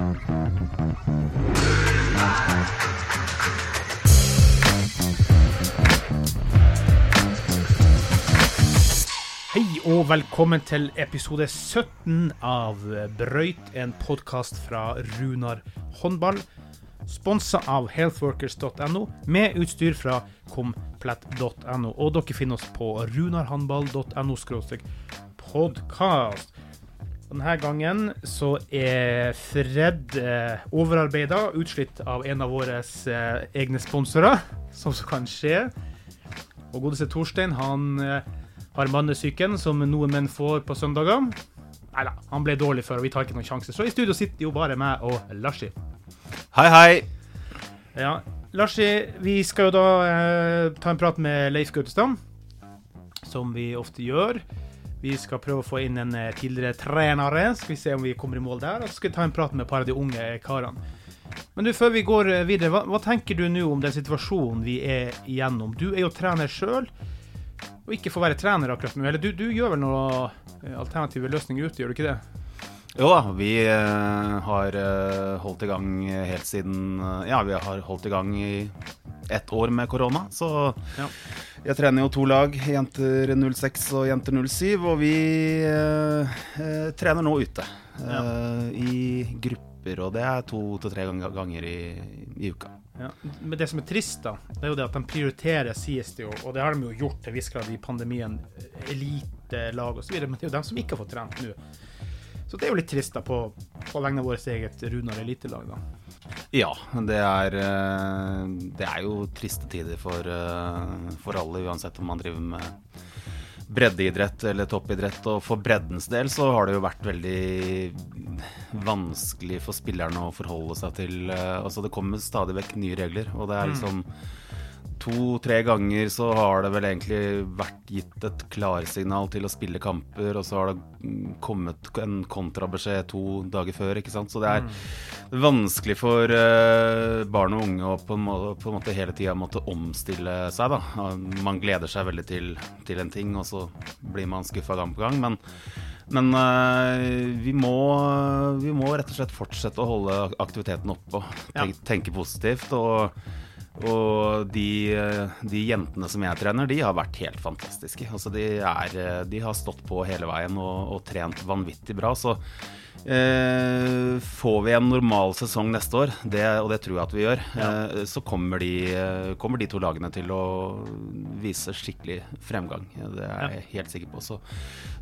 Hei og velkommen til episode 17 av Brøyt, en podkast fra Runar håndball. Sponsa av healthworkers.no, med utstyr fra komplett.no. Og dere finner oss på runarhåndball.no podkast. Denne gangen så er Fred eh, overarbeida, utslitt av en av våre eh, egne sponsorer, som så kan skje. Og godeste Torstein, han eh, har mannesyken som noen menn får på søndager. Nei da, han ble dårlig før, og vi tar ikke noen sjanse. Så i studio sitter jo bare meg og Larsi. Hei, hei. Ja, Larsi, vi skal jo da eh, ta en prat med Leif Gautestad, som vi ofte gjør. Vi skal prøve å få inn en eh, tidligere trenere, skal vi se om vi kommer i mål der. Og så skal vi ta en prat med et par av de unge karene. Men du, før vi går eh, videre, hva, hva tenker du nå om den situasjonen vi er igjennom? Du er jo trener sjøl og ikke får være trener akkurat nå. Eller du, du gjør vel noen alternative løsninger ute, gjør du ikke det? Jo da, vi eh, har eh, holdt i gang helt siden eh, Ja, vi har holdt i gang i ett år med korona. Så Ja. Jeg trener jo to lag, jenter 06 og jenter 07. Og vi eh, eh, trener nå ute. eh, I grupper, og det er to til tre ganger i, i uka. Ja. Men det som er trist, da, det er jo det at de prioriterer, sies det jo, og det har de jo gjort til viss grad i pandemien, elitelag osv., men det er jo dem som ikke har fått trent nå. Så det er jo litt trist da, på, på vegne av vårt eget Runar elitelag, da. Ja, det er, eh, det er jo triste tider for, eh, for alle, uansett om man driver med breddeidrett eller toppidrett. Og for breddens del så har det jo vært veldig vanskelig for spillerne å forholde seg til eh, Altså det kommer stadig vekk nye regler, og det er liksom To-tre ganger så har det vel egentlig vært gitt et klarsignal til å spille kamper, og så har det mm, kommet en kontrabeskjed to dager før, ikke sant. Så det er vanskelig for uh, barn og unge å på en måte, på en måte hele tida måtte omstille seg, da. Man gleder seg veldig til, til en ting, og så blir man skuffa gang på gang. Men, men øh, vi, må, vi må rett og slett fortsette å holde aktiviteten oppe og Ja. tenke, tenke positivt. og og de, de jentene som jeg trener, de har vært helt fantastiske. Altså de, er, de har stått på hele veien og, og trent vanvittig bra. Så eh, får vi en normal sesong neste år, det, og det tror jeg at vi gjør, eh, så kommer de, kommer de to lagene til å vise skikkelig fremgang. Det er jeg helt sikker på. Så,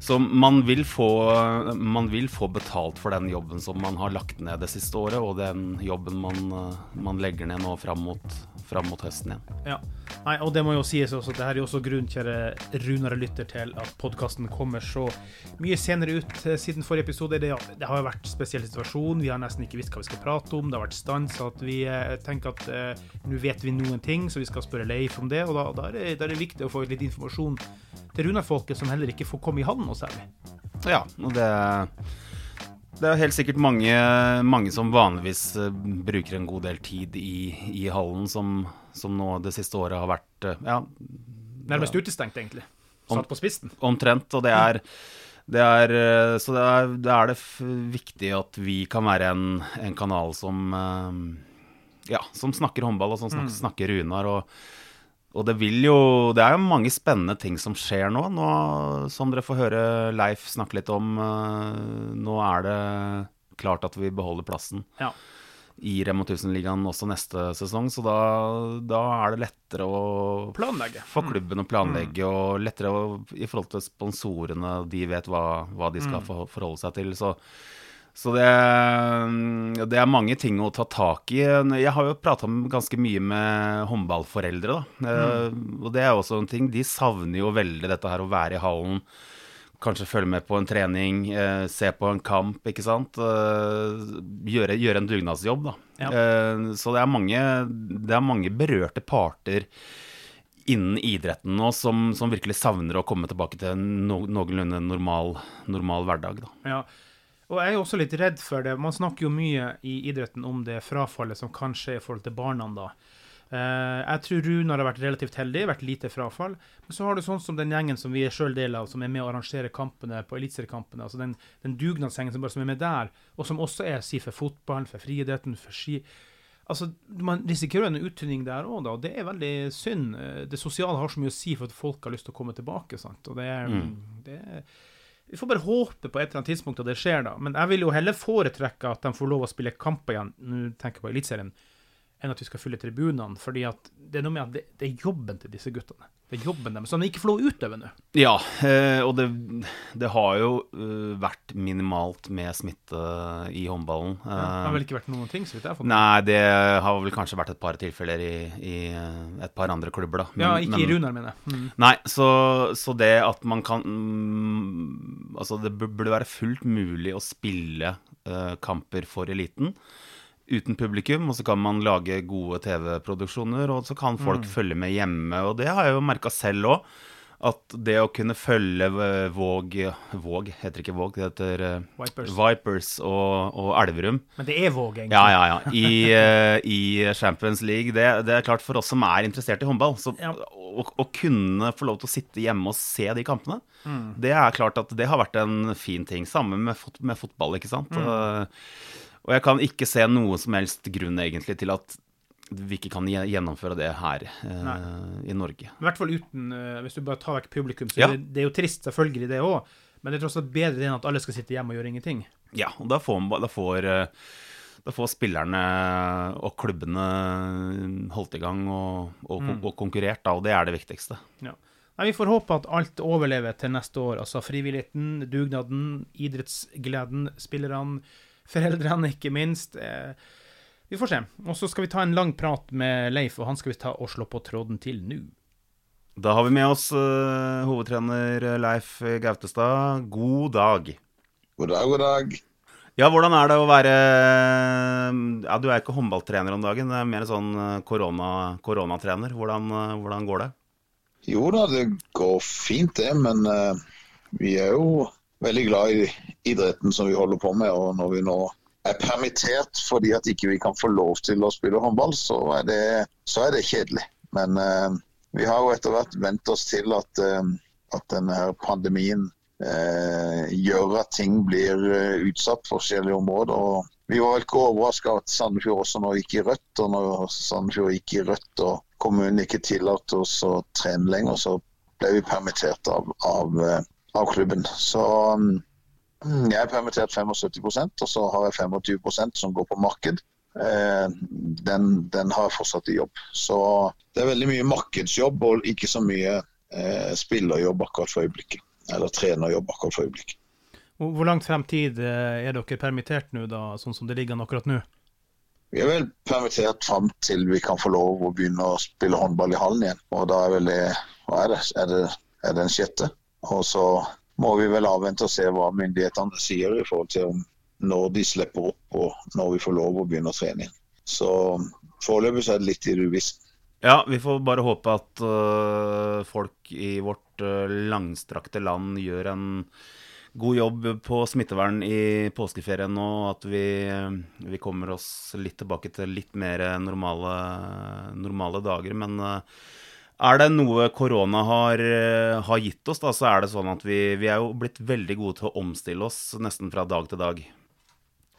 så man, vil få, man vil få betalt for den jobben som man har lagt ned det siste året, og den jobben man, man legger ned nå fram mot, fram mot høsten igjen. Ja. Nei, og det må jo sies også, det her er jo også grunnen, kjære runere lytter, til at podkasten kommer så mye senere ut eh, siden forrige episode. Det, det har jo vært spesiell situasjon, vi har nesten ikke visst hva vi skal prate om. Det har vært stans, at vi eh, tenker at eh, nå vet vi noen ting, så vi skal spørre Leif om det. Og da, da, er, det, da er det viktig å få litt informasjon til Runar-folket, som heller ikke får komme i havn noe særlig. Ja, og det det er helt sikkert mange, mange som vanligvis eh, bruker en god del tid i, i hallen, som, som nå det siste året har vært eh, ja, Nærmest utestengt, egentlig. Satt på spissen. omtrent. Og det er, det er eh, Så det er, det er det viktig at vi kan være en, en kanal som Ja, som snakker håndball, og som snak, snakker Runar. og og det vil jo Det er jo mange spennende ting som skjer nå. nå som dere får høre Leif snakke litt om, eh, nå er det klart at vi beholder plassen Ja. i Remo 1000-ligaen også neste sesong. Så da, da er det lettere å Planlegge. for klubben å planlegge, og lettere å, i forhold til sponsorene. De vet hva, hva de skal mm. forholde seg til. Så, så det, det er mange ting å ta tak i. Jeg har jo prata ganske mye med håndballforeldre, da. Mm. Og det er også en ting. De savner jo veldig dette her å være i hallen. Kanskje følge med på en trening, eh, se på en kamp, ikke sant. Eh, gjøre, gjøre en dugnadsjobb, da. Ja. Eh, så det er, mange, det er mange berørte parter innen idretten nå som, som virkelig savner å komme tilbake til en no, noenlunde normal, normal hverdag. Da. Ja. Og jeg er også litt redd for det. Man snakker jo mye i idretten om det frafallet som kan skje i forhold til barna, da. Eh, jeg tror Runar har vært relativt heldig, vært lite frafall. Men så har du sånn som den gjengen som vi er sjøl del av, som er med å arrangere kampene på eliteseriekampene. Altså den, den dugnadsgjengen som, som er med der, og som også er si for fotballen, for friidretten, for ski. Altså, Man risikerer en uttynning der òg, da, og det er veldig synd. Eh, Det sosiale har så mye å si for at folk har lyst til å komme tilbake. sant? Og det er, Mm. det er vi får bare håpe på et eller annet tidspunkt at det skjer, da. Men jeg vil jo heller foretrekke at de får lov å spille kamper igjen, nå tenker jeg på Eliteserien, enn at vi skal fylle tribunene. fordi at det er noe med at det, det er jobben til disse guttene. Det er jobben deres, som de ikke får lov å utøve nå. Ja, eh, og det, det har jo eh, vært minimalt med smitte i håndballen. Det har vel ikke vært noen ting, så vidt jeg har fått Nei, det har vel kanskje vært et par tilfeller i, i eh, et par andre klubber, da. Ja, ikke men- i Runar, mener jeg. Mm. Nei, så, så det at man kan mm, Altså, det burde være fullt mulig å spille kamper for eliten uten publikum, og så kan man lage gode TV-produksjoner, og så kan folk følge med hjemme, og det har jeg jo merka selv òg. At det å kunne følge eh, Våg Våg heter ikke Våg, det heter eh, Vipers. Vipers og, og Elverum. Men det er Våg, egentlig. Ja, ja, ja. I, eh, i Champions League. Det, det er klart for oss som er interessert i håndball. Så Ja. å, å kunne få lov til å sitte hjemme og se de kampene, Mm. det er klart at det har vært en fin ting. Samme med, fot med fotball, ikke sant. Mm. Og jeg kan ikke se noe som helst grunn egentlig til at vi ikke kan gjennomføre det her eh, i Norge. I hvert fall uten eh, Hvis du bare tar vekk publikum, så Ja. det, det er jo trist, selvfølgelig, det òg. Men det er tross alt bedre enn at alle skal sitte hjemme og gjøre ingenting. Ja, og da får, da får, eh, da får spillerne og klubbene holdt i gang og, og, Mm. og konkurrert, da, og det er det viktigste. Ja. Nei, Vi får håpe at alt overlever til neste år. Altså frivilligheten, dugnaden, idrettsgleden, spillerne, foreldrene, ikke minst. Eh, vi får se. Og så skal vi ta en lang prat med Leif, og han skal vi ta og slå på tråden til nå. Da har vi med oss uh, hovedtrener Leif Gautestad. God dag. God dag, god dag. Ja, hvordan er det å være Ja, du er ikke håndballtrener om dagen, det er mer sånn eh, korona, koronatrener. Hvordan, hvordan går det? Jo da, det går fint det, men uh, vi er jo veldig glad i idretten som vi holder på med. Og når vi nå er permittert fordi at ikke vi kan få lov til å spille håndball, så er det, så er det kjedelig. Men eh, vi har jo etter hvert vent oss til at, eh, at denne pandemien eh, gjør at ting blir eh, utsatt på forskjellige områder. og vi var vel ikke overraska at Sandefjord også nå gikk i rødt. Og når Sandefjord gikk i rødt og kommunen ikke tillater oss å trene lenger, så ble vi permittert av, av, eh, av klubben. Så mm, jeg er permittert 75 og så har jeg 25% som går på marked. Eh, Den, den har jeg fortsatt i jobb. Så det er veldig mye markedsjobb og ikke så mye eh, spillerjobb akkurat for øyeblikket. Eller trenerjobb akkurat for øyeblikket. Hvor langt frem tid eh, er dere permittert nå, da, sånn som det ligger an akkurat nå? Vi er vel permittert fram til vi kan få lov å begynne å spille håndball i hallen igjen. Og da er vel det Hva er det? Er det, er det den sjette? Og så må vi vel avvente og se hva myndighetene sier i forhold til når de slipper opp og når vi får lov å begynne å trene igjen. Så foreløpig så er det litt i det uvisse. Ja, vi får bare håpe at uh, folk i vårt uh, langstrakte land gjør en god jobb på smittevern i påskeferien nå, og at vi, øh, vi kommer oss litt tilbake til litt mer normale, normale dager. Men øh, er det noe korona har, øh, har gitt oss, da, så er det sånn at vi, vi er jo blitt veldig gode til å omstille oss nesten fra dag til dag.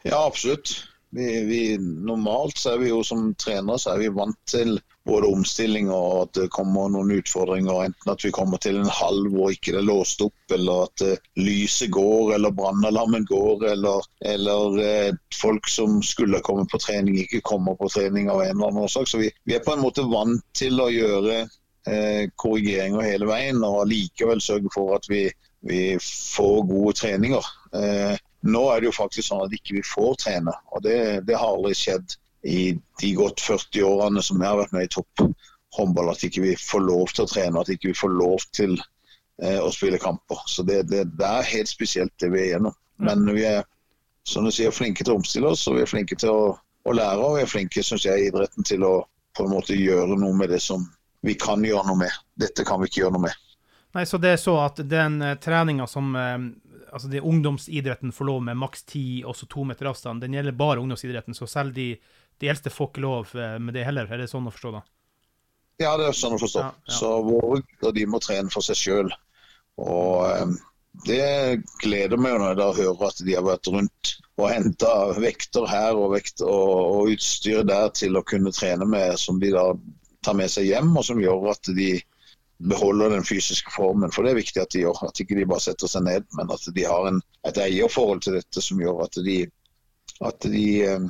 Ja, absolutt. Vi, vi, normalt så er vi jo som trenere så er vi vant til både omstilling og at det kommer noen utfordringer. Enten at vi kommer til en halv hvor ikke det er låst opp, eller at eh, lyset går, eller brannalarmen går, eller, eller eh, folk som skulle komme på trening, ikke kommer på trening av en eller annen årsak. Så vi, vi er på en måte vant til å gjøre eh, korrigeringer hele veien, og likevel sørge for at vi, vi får gode treninger. Eh, nå er det jo faktisk sånn at ikke vi får trene, og det, det har aldri skjedd i de godt 40 årene som jeg har vært med i topp håndball, at ikke vi får lov til å trene, at ikke vi får lov til eh, å spille kamper. Så det, det, det er helt spesielt det vi er gjennom. Men vi er som du sier, flinke til å omstille oss, og vi er flinke til å, å lære. Og vi er flinke synes jeg, i idretten til å på en måte gjøre noe med det som vi kan gjøre noe med. Dette kan vi ikke gjøre noe med. Nei, så det er så at den uh, treninga som eh, Altså det ungdomsidretten får lov med maks ti, også to meter avstand, den gjelder bare ungdomsidretten, så selv de, de eldste får ikke lov eh, med det heller. Er det sånn å forstå, da? Ja, det er sånn å forstå. Ja, ja. Så våre gutter de må trene for seg sjøl. Og eh, det gleder meg når jeg da hører at de har vært rundt og henta vekter her og, vekt og, og utstyr der til å kunne trene med, som de da tar med seg hjem, og som gjør at de beholder den fysiske formen. For det er viktig at de gjør. At ikke de bare setter seg ned, men at de har en, et eierforhold til dette som gjør at de, at de eh,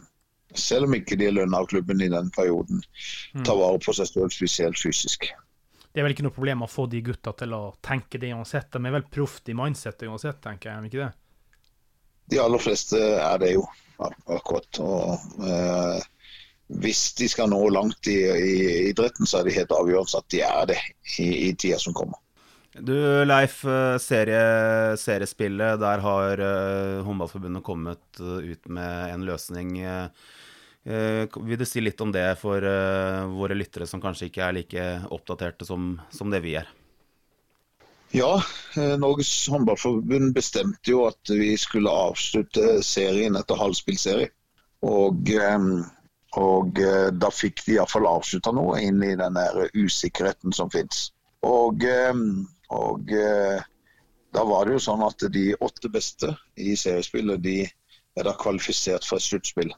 selv om ikke de er lønna av klubben i den perioden, tar vare på seg selv spesielt fysisk. Det er vel ikke noe problem å få de gutta til å tenke det uansett. De er vel proft i mindsetet uansett, tenker jeg. Er de ikke det? De aller fleste er det jo, akkurat. Og eh, hvis de skal nå langt i, i idretten, så er det helt avgjørende at de er det i, i tida som kommer. Du Leif, eh, serie, seriespillet, der har uh, Håndballforbundet kommet uh, ut med en løsning. eh, vil du si litt om det for våre lyttere som kanskje ikke er like oppdaterte som, som det vi er? Ja, Norges håndballforbund bestemte jo at vi skulle avslutte serien etter halvspillserie. Og, eh, og eh, da fikk de iallfall avslutta noe inn i den der usikkerheten som fins. Og, eh, og eh, da var det jo sånn at de åtte beste i seriespillet de er da kvalifisert for et sluttspill.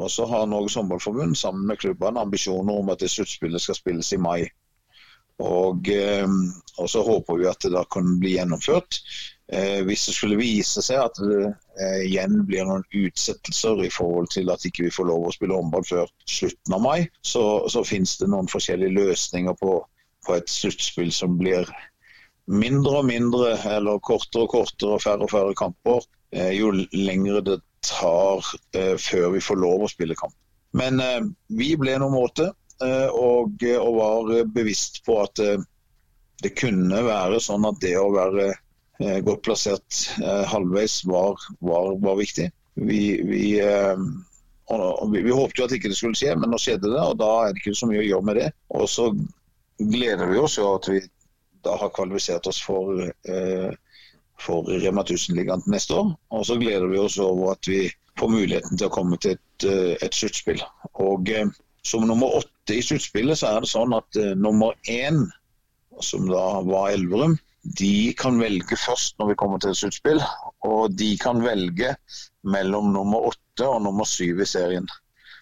Og så har Norges håndballforbund sammen med klubbene ambisjoner om at det sluttspillet skal spilles i mai. Og, eh, og så håper vi at det da kan bli gjennomført. Eh, hvis det skulle vise seg at det eh, igjen blir noen utsettelser i forhold til at ikke vi får lov å spille håndball før slutten av mai, så, så finnes det noen forskjellige løsninger på, på et sluttspill som blir mindre og mindre, eller kortere og kortere og færre og færre kamper, eh, jo lengre det tar eh, før vi får lov å spille kamp. Men eh, vi ble nummer åtte, eh, og, og var bevisst på at det kunne være sånn at det å være godt plassert eh, halvveis var, var, var viktig. Vi, vi, eh, vi, vi håpte jo at ikke det skulle skje, men nå skjedde det, og da er det ikke så mye å gjøre med det. Og så gleder vi oss jo at vi da har kvalifisert oss for, eh, for Rema 1000-ligaen neste år. Og så gleder vi oss over at vi får muligheten til å komme til et, eh, et sluttspill. Og eh, som nummer åtte i sluttspillet, så er det sånn at eh, nummer én, som da var Elverum, de kan velge først når vi kommer til sluttspill. Og de kan velge mellom nummer åtte og nummer syv i serien.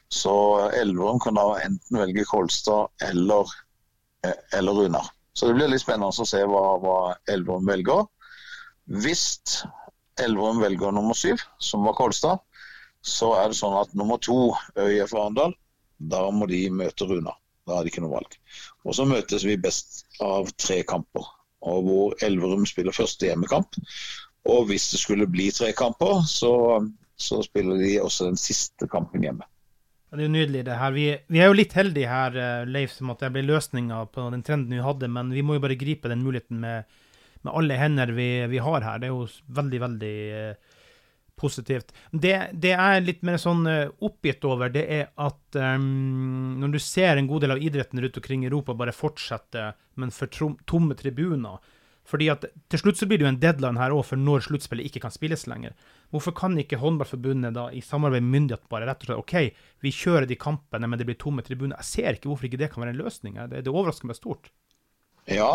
Så Elverum kan da enten velge Kolstad eller, eh, eller Runar. Så det blir litt spennende å se hva, hva Elverum velger. Hvis Elverum velger nummer syv, som var Kolstad, så er det sånn at nummer to, ØIF Arendal, da må de møte Runar. Da har de ikke noe valg. Og så møtes vi best av tre kamper, og hvor Elverum spiller første hjemmekamp. Og hvis det skulle bli tre kamper, så, så spiller de også den siste kampen hjemme. Ja, Det er jo nydelig, det her. Vi, vi er jo litt heldige her, eh, Leif, som at det ble løsninga på den trenden vi hadde, men vi må jo bare gripe den muligheten med, med alle hender vi, vi har her. Det er jo veldig, veldig eh, positivt. Det, det jeg er litt mer sånn eh, oppgitt over, det er at um, når du ser en god del av idretten rundt omkring i Europa bare fortsette, men for tomme tribuner fordi at Til slutt så blir det jo en deadline her òg for når sluttspillet ikke kan spilles lenger. Hvorfor kan ikke Håndballforbundet da i samarbeid med myndighet bare rett og slett OK, vi kjører de kampene, men det blir tomme tribuner. Jeg ser ikke hvorfor ikke det kan være en løsning. Det, det overrasker meg stort. Ja,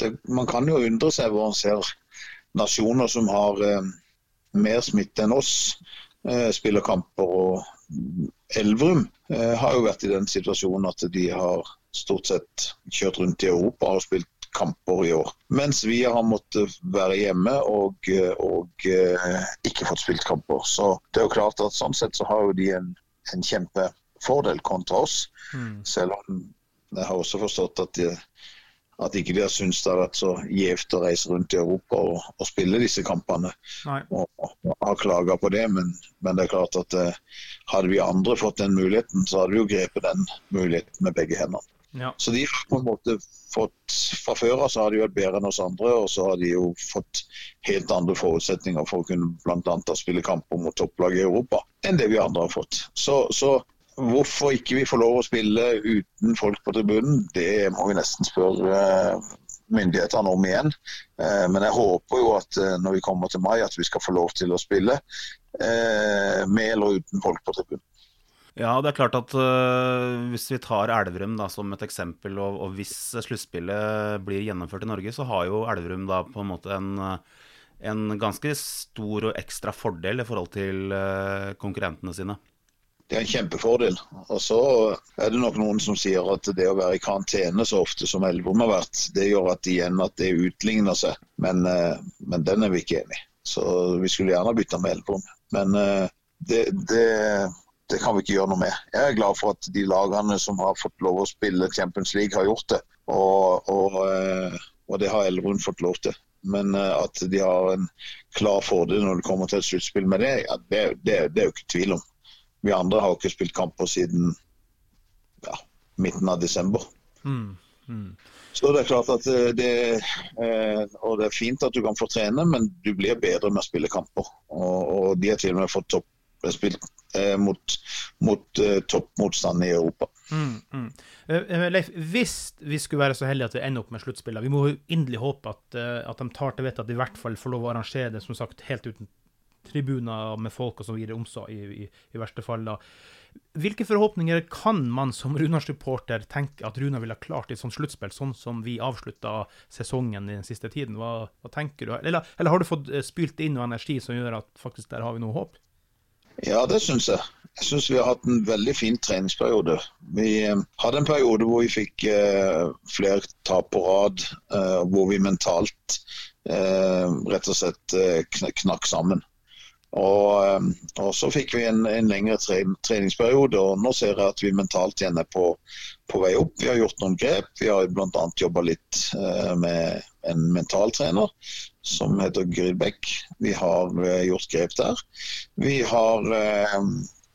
det, man kan jo undre seg hvor man ser nasjoner som har eh, mer smitte enn oss, eh, spiller kamper. Og Elverum eh, har jo vært i den situasjonen at de har stort sett kjørt rundt i Europa og spilt kamper i år. Mens vi har måttet være hjemme og, eh, og eh, ikke fått spilt kamper. Så det er jo klart at sånn sett så har jo de en, en kjempefordel kontra oss. Selv om jeg har også forstått at, de, at ikke de har syntes det har vært så gjevt å reise rundt i Europa og, og spille disse kampene. Nei. Og, og har klaga på det, men, men det er klart at eh, hadde vi andre fått den muligheten, så hadde vi jo grepet den muligheten med begge hendene. Ja. Så de har på en måte fått Fra før av så har de vært bedre enn oss andre, og så har de jo fått helt andre forutsetninger for å kunne bl.a. spille kamper mot topplag i Europa enn det vi andre har fått. Så, så hvorfor ikke vi får lov å spille uten folk på tribunen, det må vi nesten spørre eh, myndighetene om igjen. Eh, Men jeg håper jo at eh, når vi kommer til mai, at vi skal få lov til å spille med eller uten folk på tribunen. Ja, det er klart at uh, hvis vi tar Elverum da, som et eksempel, og, og hvis sluttspillet blir gjennomført i Norge, så har jo Elverum da på en måte en, en ganske stor og ekstra fordel i forhold til uh, konkurrentene sine. Det er en kjempefordel. Og så er det nok noen som sier at det å være i karantene så ofte som Elverum har vært, det gjør at igjen at det utligner seg. Men, uh, men den er vi ikke enig i. Så vi skulle gjerne bytta med Elverum. Men det, det det kan vi ikke gjøre noe med. Jeg er glad for at de lagene som har fått lov å spille Champions League, har gjort det. Og, og, eh, og det har Elverum fått lov til. Men eh, at de har en klar fordel når det kommer til et sluttspill med det, ja, det, det, er jo ikke tvil om. Vi andre har ikke spilt kamper siden ja, midten av desember. Mm, mm. Så det er klart at eh, det, og det er fint at du kan få trene, men du blir bedre med å spille kamper. Og, og de har til og med fått topp spilt eh, mot, mot eh, toppmotstand i Europa. Mm, mm. Leif, hvis vi skulle være så heldige at vi ender opp med sluttspillene, vi må jo inderlig håpe at, at de tar til vettet at de i hvert fall får lov å arrangere det som sagt helt uten tribuner med folk og så videre om i, i, i, verste fall. da. Hvilke forhåpninger kan man som Runar-supporter tenke at Runar ville ha klart i et sånt sluttspill, sånn som vi avslutta sesongen i den siste tiden? Hva, hva tenker du? Eller, eller, har du fått spylt inn noe energi som gjør at faktisk der har vi noe håp? Ja, det syns jeg. Jeg syns vi har hatt en veldig fin treningsperiode. Vi eh, hadde en periode hvor vi fikk eh, flere tap på rad, eh, hvor vi mentalt eh, rett og slett eh, knakk sammen. Og, eh, og, så fikk vi en, en lengre tre, treningsperiode, og nå ser jeg at vi mentalt igjen er på, på vei opp. Vi har gjort noen grep. Vi har bl.a. jobba litt med en mentaltrener som heter Grydbekk. Vi har uh, gjort grep der. Vi har uh,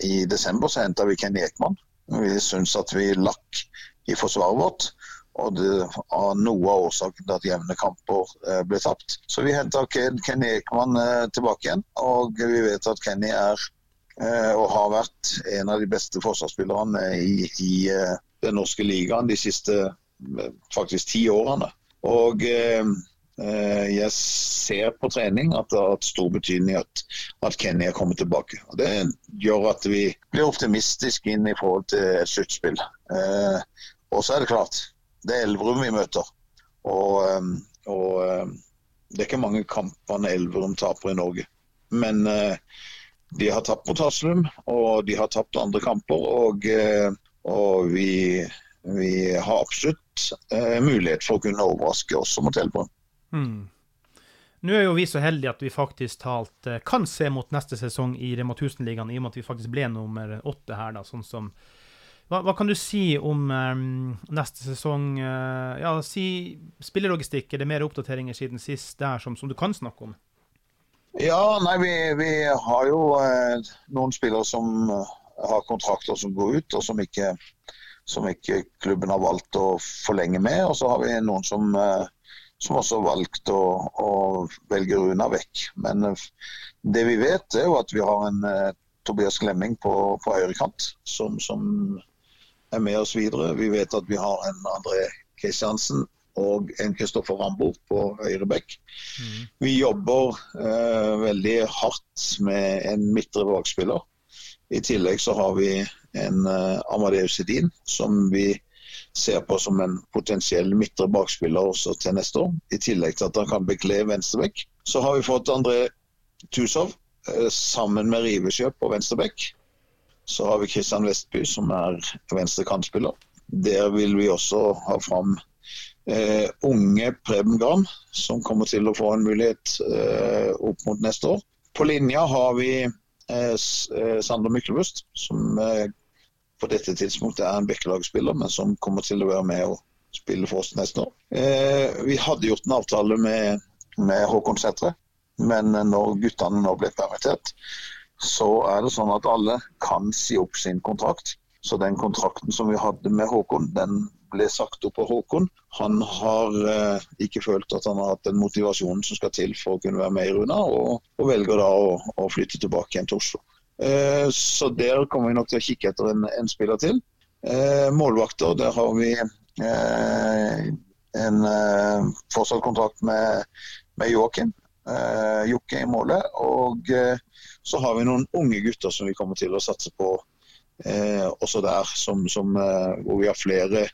I desember så henta vi Kenny Ekman. Vi syns at vi lakk i forsvaret vårt. Og det er noe av årsaken til at jevne kamper uh, ble tapt. Så vi henta Kenny Ekman tilbake igjen. Og vi vet at Kenny er og har vært en av de beste forsvarsspillerne i, i den norske ligaen de siste faktisk ti årene. Og eh, Eh, jeg ser på trening at det har hatt stor betydning at, at Kenny er kommet tilbake. Og det gjør at vi blir optimistiske inn i forhold til et sluttspill. Eh, og så er det klart, det er Elverum vi møter. Og, eh, og eh, det er ikke mange kampene Elverum taper i Norge. Men eh, de har tapt mot Haslum, og de har tapt andre kamper. Og, eh, og vi, vi, har absolutt mulighet for å kunne overraske også mot Elverum. Mm. Nå er jo vi så heldige at vi faktisk talt eh, kan se mot neste sesong i Rema 1000-ligaen, i og med at vi faktisk ble nummer åtte her, da, sånn som hva, hva, kan du si om um, neste sesong? Uh, ja, si spillelogistikk. Er det mer oppdateringer siden sist der som, som du kan snakke om? Ja, nei, vi, vi har jo eh, noen spillere som uh, har kontrakter som går ut, og som ikke, som ikke klubben har valgt å forlenge med. Og så har vi noen som som også har valgt å, å velge Runa vekk. Men eh, det vi vet, er jo at vi har en uh, Tobias Glemming på, på høyrekant som, som, er med oss videre. Vi vet at vi har en André Kristiansen og en Kristoffer Rambo på høyre bekk. Mm. Vi jobber eh, veldig hardt med en midtre bakspiller. I tillegg så har vi en eh, Amadeus Edin som vi ser på som en potensiell midtre bakspiller også til neste år. I tillegg til at han kan bekle venstrebekk. Så har vi fått André Tusov eh, sammen med Rivesjø på venstrebekk. Så har vi Kristian Vestby som er venstre kantspiller. Der vil vi også ha fram eh, unge Preben Gram, som kommer til å få en mulighet eh, opp mot neste år. På linja har vi eh, eh Sander Myklebust, som eh, på dette tidspunktet er en Bekkelagsspiller, men som kommer til å være med og spille for oss neste år. Eh, vi hadde gjort en avtale med, med Håkon Sætre, men når guttene nå ble permittert, så er det sånn at alle kan si opp sin kontrakt. Så den kontrakten som vi hadde med Håkon, den ble sagt opp av Håkon. Han har eh, ikke følt at han har hatt den motivasjonen som skal til for å kunne være med i Runa, og, og velger da å, å flytte tilbake igjen til Oslo. Eh, så der kommer vi nok til å kikke etter en, en spiller til. Eh, målvakter, der har vi eh, en fortsatt kontrakt med, med Joakim. Jokke i målet. Og så har vi noen unge gutter som vi kommer til å satse på eh, også der, som, som, eh, hvor vi har flere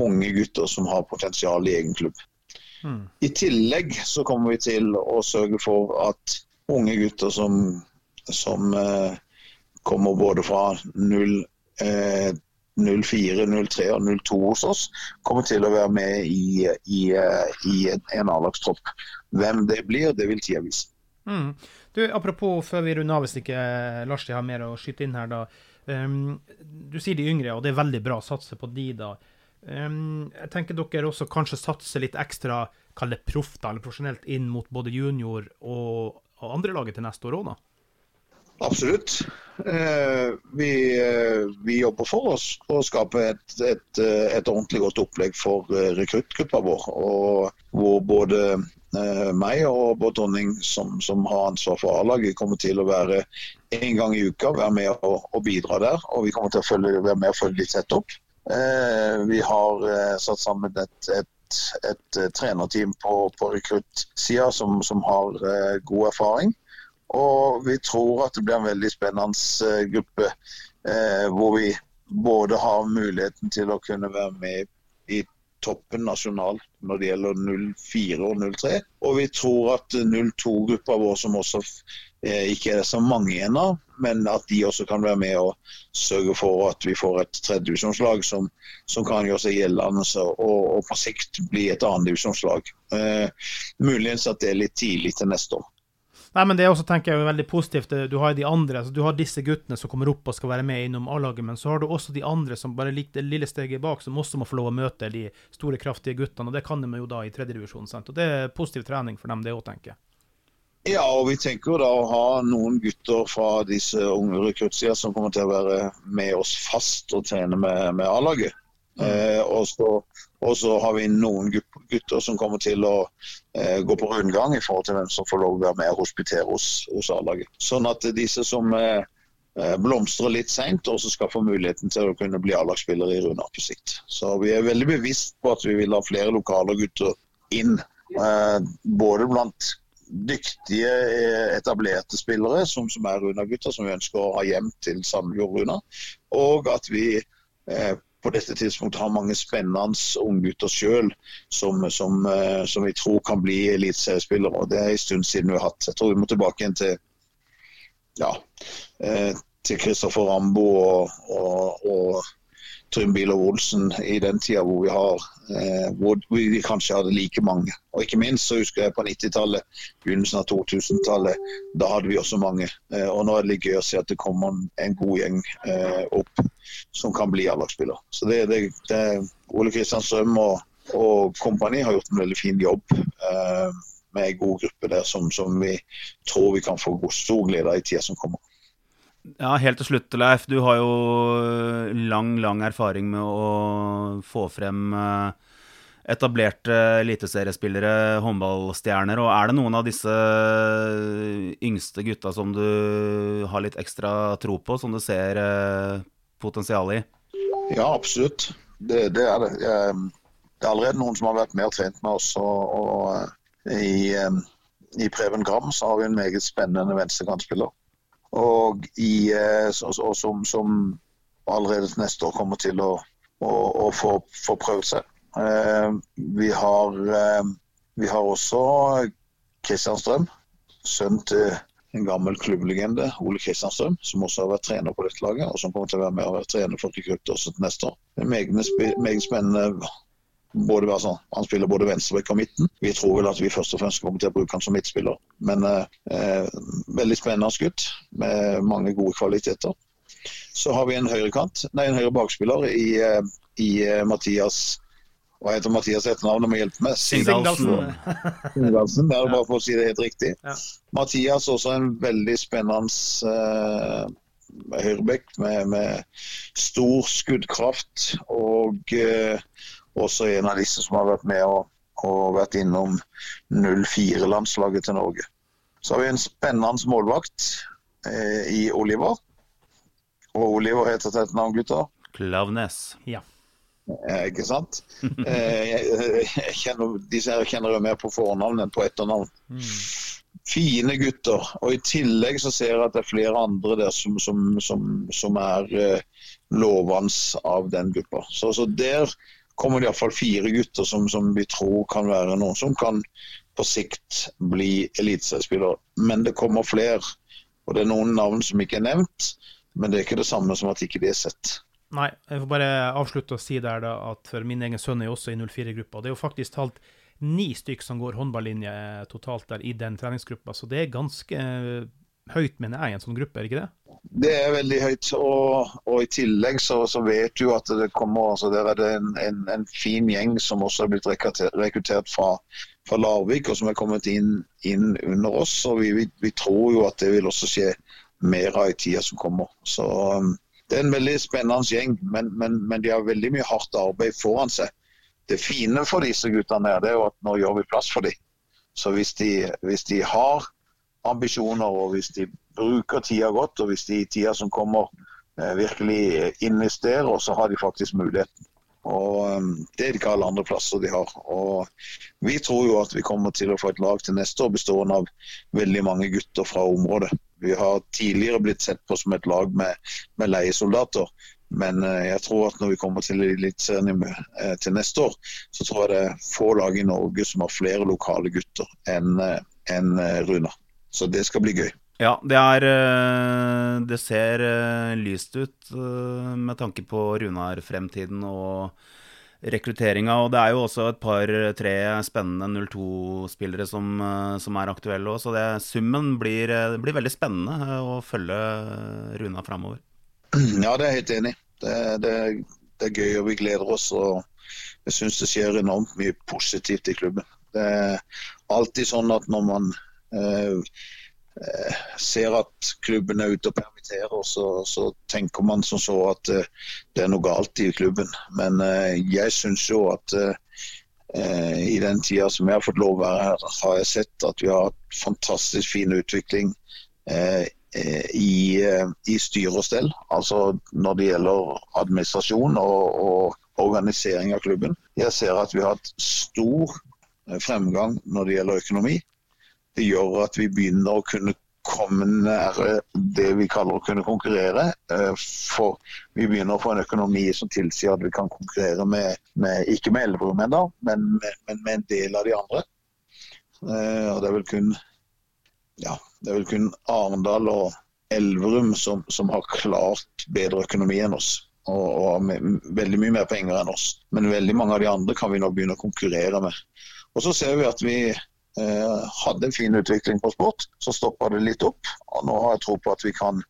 unge gutter som har potensial i egen klubb. Mm. I tillegg så kommer vi til å sørge for at unge gutter som, som eh, kommer både fra 0, eh, 04, 03 og 02 hos oss, kommer til å være med i, i, eh, i en, en A-lagstropp. Hvem det blir, det vil tida vise. Mm. Du, apropos før vi runder av, hvis ikke Lars har mer å skyte inn her, da. Um, du sier de yngre, og det er veldig bra å satse på de, da. Um, jeg tenker dere også kanskje satser litt ekstra, kall det proff da, eller profesjonelt, inn mot både junior og, og andre laget til neste år òg, da? Absolutt. Eh, vi, eh, vi, jobber for oss å skape et, et, eh, et, ordentlig godt opplegg for eh, rekruttgruppa vår. Hvor både eh, meg og Bård Tonning, som, som, har ansvar for A-laget, kommer til å være en gang i uka være med og, og bidra der. Og vi kommer til å følge, være med og følge litt tett opp. Eh, vi har eh, satt sammen et, et, et eh, trenerteam på, på rekruttsida som, som, har god erfaring. Og vi tror at det blir en veldig spennende gruppe hvor vi både har muligheten til å kunne være med toppen nasjonalt når det gjelder 04 og 03. Og vi tror at 02-gruppa vår, som også Eh, ikke er det så mange ennå, men at de også kan være med og sørge for at vi får et tredjedivisjonslag som, som kan gjøre seg gjeldende og, og på sikt bli et annendivisjonslag. Eh, muligens at det er litt tidlig til neste år. Nei, men Det er også, tenker jeg, veldig positivt. Du har de andre, altså du har disse guttene som kommer opp og skal være med innom A-laget, men så har du også de andre som bare liker det lille steget bak, som også må få lov å møte de store, kraftige guttene. og Det kan de jo da i tredjedivisjon. Det er positiv trening for dem, det òg, tenker jeg. Ja, og vi tenker da å ha noen gutter fra disse unge rekruttsida som kommer til å være med oss fast og trene med, med A-laget. Mm. Eh, og, så, og, så, har vi noen gutter som kommer til å eh, gå på rundgang i forhold til hvem som får lov å være med og hospitere hos, hos A-laget. Sånn at disse som eh, eh blomstrer litt seint, også skal få muligheten til å kunne bli A-lagsspillere i Runar på sikt. Så vi er veldig bevisst på at vi vil ha flere lokale gutter inn. Eh, både blant dyktige, eh, etablerte spillere som, som er Runa-gutter, som vi ønsker å ha hjem til Sandefjord Runa. Og at vi eh, på dette tidspunktet har mange spennende unggutter sjøl som, som, eh, som, vi tror kan bli eliteseriespillere. Det er en stund siden vi har hatt. Jeg tror vi må tilbake igjen til ja, eh, til Kristoffer Rambo og, og, og Trym og Olsen i den tida hvor vi har eh, hvor vi kanskje hadde like mange. Og ikke minst så husker jeg på 90-tallet, begynnelsen av 2000-tallet. Da hadde vi også mange. Eh, og nå er det litt gøy å se at det kommer en god gjeng eh, opp som kan bli A-lagsspiller. Så det, det, det, Ole Kristian Strøm og, og kompani har gjort en veldig fin jobb med en god gruppe der som, som vi tror vi kan få stor glede av i tida som kommer. Ja, Helt til slutt, Leif. Du har jo lang, lang erfaring med å få frem eh, etablerte eliteseriespillere, håndballstjerner. og Er det noen av disse yngste gutta som du har litt ekstra tro på, som du ser eh, potensial i? Ja, absolutt. Det, det er det. Det er allerede noen som har vært med og trent med oss. og, og eh, i, i Preben Gram så har vi en meget spennende venstrekantspiller og, i, eh, og som, som, allerede neste år kommer til å, å, å få, få, prøvd seg. Eh, vi, har, eh, vi har også Kristian Strøm, sønn til en gammel klubblegende, Ole Kristian Strøm, som også har vært trener på dette laget, og som kommer til å være med og være trener for rekrutter også til neste år. Meget spennende både altså, Han spiller både venstrebekk og midten. Vi tror vel at vi først og fremst kommer til å bruke han som midtspiller. Men eh, veldig spennende gutt med mange gode kvaliteter. Så har vi en høyrekant, nei, en høyre bakspiller i, eh, i uh, Mathias hva heter Mathias etternavn? Må hjelpe meg. Singdalsen. Singdalsen, Det er bare for å si det helt riktig. Ja. Mathias også en veldig spennende uh, høyrebekk med, med, stor skuddkraft og uh, også en av disse som har vært med og, og vært innom 04-landslaget til Norge. Så har vi en spennende målvakt eh, i Oliver. Og Oliver heter til et navn, gutter? Klavnes. Ja. Eh, ikke sant? Eh, jeg, jeg kjenner, disse her kjenner jeg mer på fornavn enn på etternavn. Mm. Fine gutter. Og i tillegg så ser jeg at det er flere andre der som, som, som, som er eh, lovende av den gruppa. Så, så der kommer det iallfall fire gutter som, som, vi tror kan være noen som kan på sikt bli eliteseriespillere. Men det kommer flere. Og det er noen navn som ikke er nevnt, men det er ikke det samme som at ikke de er sett. Nei, jeg får bare avslutte å si der da at for min egen sønn er jo også i 04-gruppa. Det er jo faktisk talt ni stykk som går håndballinje totalt der i den treningsgruppa, så det er ganske høyt, mener jeg, i en sånn gruppe, er det ikke det? Det er veldig høyt. Og, og i tillegg så, så, vet du at det kommer altså Der er det en, en, en fin gjeng som også er blitt rekruttert fra, fra Larvik, og som er kommet inn, inn under oss. Og vi, vi, vi, tror jo at det vil også skje mer av i tida som kommer. Så um, det er en veldig spennende gjeng, men, men, men de har veldig mye hardt arbeid foran seg det fine for disse guttene er, det jo at nå gjør vi plass for dem. Så hvis de, hvis de, har ambisjoner, og hvis de bruker tida godt, og hvis de i tida som kommer eh, virkelig investerer, så har de faktisk muligheten. Og um, Det er ikke alle andre plasser de har. Og Vi tror jo at vi kommer til å få et lag til neste år bestående av veldig mange gutter fra området. Vi har tidligere blitt sett på som et lag med, med leiesoldater. Men eh, jeg tror at når vi kommer til Eliteserien eh, til neste år, så tror jeg det er få lag i Norge som har flere lokale gutter enn eh, en Runa. Så det skal bli gøy. Ja, det er Det ser lyst ut med tanke på Runar-fremtiden og rekrutteringa. Og det er jo også et par-tre spennende 02-spillere som, som, er aktuelle òg, så det, summen blir, blir veldig spennende å følge Runa framover. Ja, det er jeg helt enig det, det, det, er gøy, og vi gleder oss. og Jeg syns det skjer enormt mye positivt i klubben. Det er alltid sånn at når man eh, eh, ser at klubben er ute og permitterer, så, så tenker man som så at eh, det er noe galt i klubben. Men eh, jeg syns jo at eh, i den tida som jeg har fått lov å være her, har jeg sett at vi har hatt fantastisk fin utvikling. Eh, Eh, i, eh, i styre og stell, altså når det gjelder administrasjon og, og, organisering av klubben. Jeg ser at vi har hatt stor eh, fremgang når det gjelder økonomi. Det gjør at vi begynner å kunne komme nære det vi kaller å kunne konkurrere. For vi begynner å få en økonomi som tilsier at vi kan konkurrere med, med ikke med Elverum ennå, men, men, med en del av de andre. Og det er vel kun ja, det er vel kun Arendal og Elverum som, som har klart bedre økonomi enn oss. Og, har veldig mye mer penger enn oss. Men veldig mange av de andre kan vi nå begynne å konkurrere med. Og så ser vi at vi eh, hadde en fin utvikling på sport. Så stoppa det litt opp. Og nå har jeg tro på at vi kan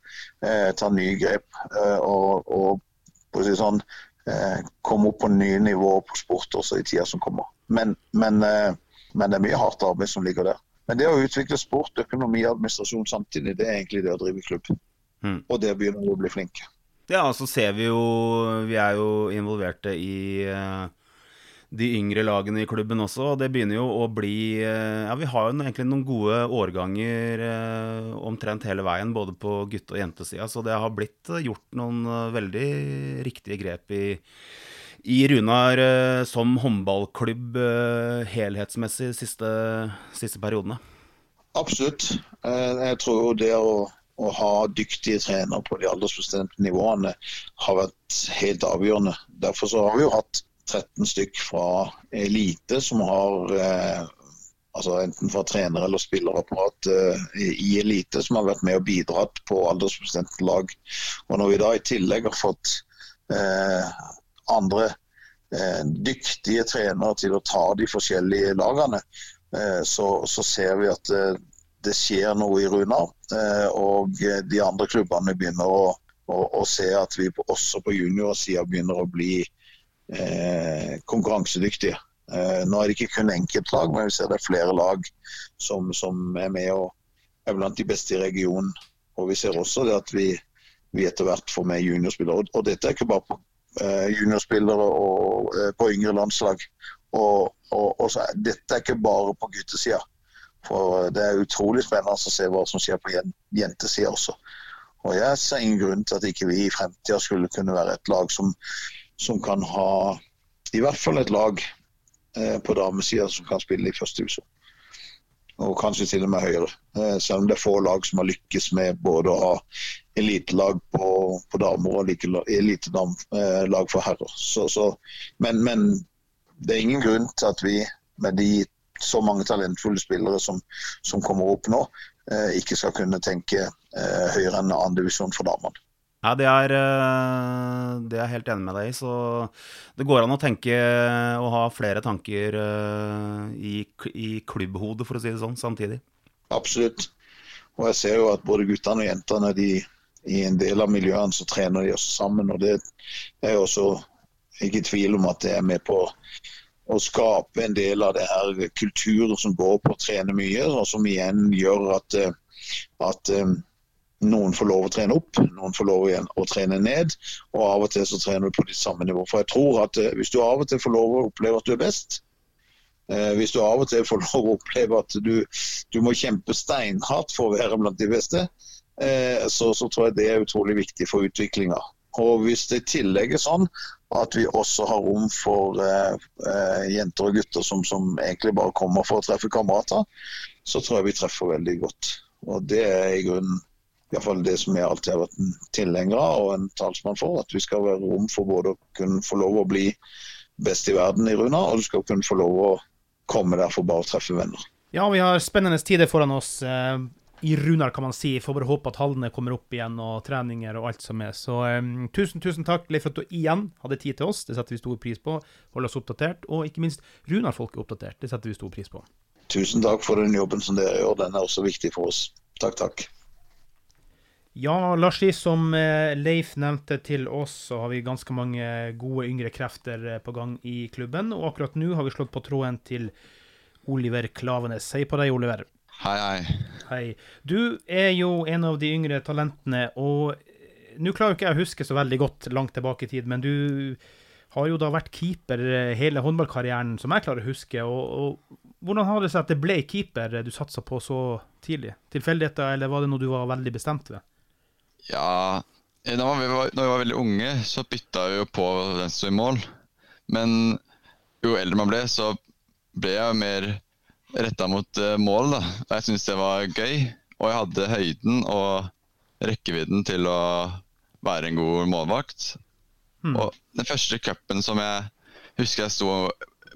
eh, ta nye grep eh, og, og si sånn, eh, komme opp på nye nivåer på sport også i tida som kommer. Men, men, eh, men det er mye hardt arbeid som ligger der. Men det å utvikle sport, økonomi og administrasjon samtidig, det er egentlig det å drive klubb. Mm. Og det begynner vi å bli flinke. Ja, så ser vi jo Vi er jo involverte i uh, de yngre lagene i klubben også. og Det begynner jo å bli uh, Ja, vi har jo egentlig noen gode årganger uh, omtrent hele veien, både på gutte- og jentesida. Så det har blitt gjort noen veldig riktige grep i i Runar eh, som håndballklubb eh, helhetsmessig siste, siste periodene? Absolutt. Eh, jeg tror jo det å, å ha dyktige trenere på de aldersbestemte nivåene har vært helt avgjørende. Derfor så har vi jo hatt 13 stykk fra elite som har altså enten fra trener eller spillerapparat i elite som har vært med og bidratt på aldersbestemte lag. Og Når vi da i tillegg har fått eh, andre eh, dyktige trenere til å ta de forskjellige lagene, eh, så, så, ser vi at eh, det skjer noe i Runar. Eh, og de andre klubbene begynner å, å, å se at vi også på juniorsida begynner å bli eh, konkurransedyktige. Eh, nå er det ikke kun enkeltlag, men vi ser det er flere lag som, som er med og er blant de beste i regionen. Og vi ser også det at vi, vi etter hvert får med juniorspillere. Og, og dette er ikke bare på Eh, juniorspillere og, eh, på yngre landslag. Og, og, og så, dette er ikke bare på guttesida. For det er utrolig spennende å se hva som skjer på jentesida også. Og Jeg ser ingen grunn til at ikke vi i fremtida skulle kunne være et lag som, som kan ha i hvert fall et lag eh, på damesida som kan spille i første divisjon. og kanskje til og med høyere. Eh, selv om det er få lag som har lykkes med både å ha elitelag på, på damer og elitelag eh, for herrer. Så, så, men, men, det er ingen grunn til at vi med de så mange talentfulle spillere som, som kommer opp nå, eh, ikke skal kunne tenke høyere enn annen divisjon for damene. Ja, det er, eh, det er jeg helt enig med deg i. Så det går an å tenke og ha flere tanker eh, i, i klubbhodet, for å si det sånn, samtidig. Absolutt. Og jeg ser jo at både guttene og jentene de, i en del av miljøene så trener de også sammen. Og det er jo også ikke tvil om at det er med på å skape en del av det her kulturen som går på å trene mye, og som igjen gjør at, eh, at noen får lov å trene opp, noen får lov igjen å trene ned. Og av og til så trener du på de samme nivå. For jeg tror at eh, hvis du av og til får lov å oppleve at du er best, eh, hvis du av og til får lov å oppleve at du, du må kjempe steinhardt for å være blant de beste, eh, så, så, tror jeg det er utrolig viktig for utviklinga. Og hvis det i tillegg er sånn at vi også har rom for eh, jenter og gutter som, som, egentlig bare kommer for å treffe kamerater, så tror jeg vi treffer veldig godt. Og det er i grunnen iallfall det som jeg alltid har vært en tilhenger av og en talsmann for. At vi skal være rom for både å kunne få lov å bli best i verden i Runa, og du skal kunne få lov å komme der for bare å treffe venner. Ja, vi har spennende tider foran oss eh, i Runar, kan man si. Får bare håpe at hallene kommer opp igjen, og treninger og alt som er. Så eh, tusen, tusen takk, Leif, for at du igjen hadde tid til oss. Det setter vi stor pris på. Hold oss oppdatert. Og ikke minst Runar-folket oppdatert. Det setter vi stor pris på. Tusen takk for den jobben som dere gjør. Den er også viktig for oss. Takk, takk. Ja, Larsi, som eh, Leif nevnte til oss, så har vi ganske mange gode yngre krefter eh, på gang i klubben. Og akkurat nå har vi slått på tråden til Oliver Klavenes. Hei på deg, Oliver. Hei, hei. Hei. Du er jo en av de yngre talentene, og eh, nå klarer ikke jeg å huske så veldig godt langt tilbake i tid, men du har jo da vært keeper hele håndballkarrieren, som jeg klarer å huske. og, og hvordan har det seg at det ble keeper du satsa på så tidlig? Tilfeldigheter, eller var det noe du var veldig bestemt ved? Ja når vi, var, når vi var veldig unge, så bytta vi jo på den som sto i mål. Men jo eldre man ble, så ble jeg mer retta mot uh, mål. da. Jeg syntes det var gøy. Og jeg hadde høyden og rekkevidden til å være en god målvakt. Mm. Og den første cupen som jeg husker jeg sto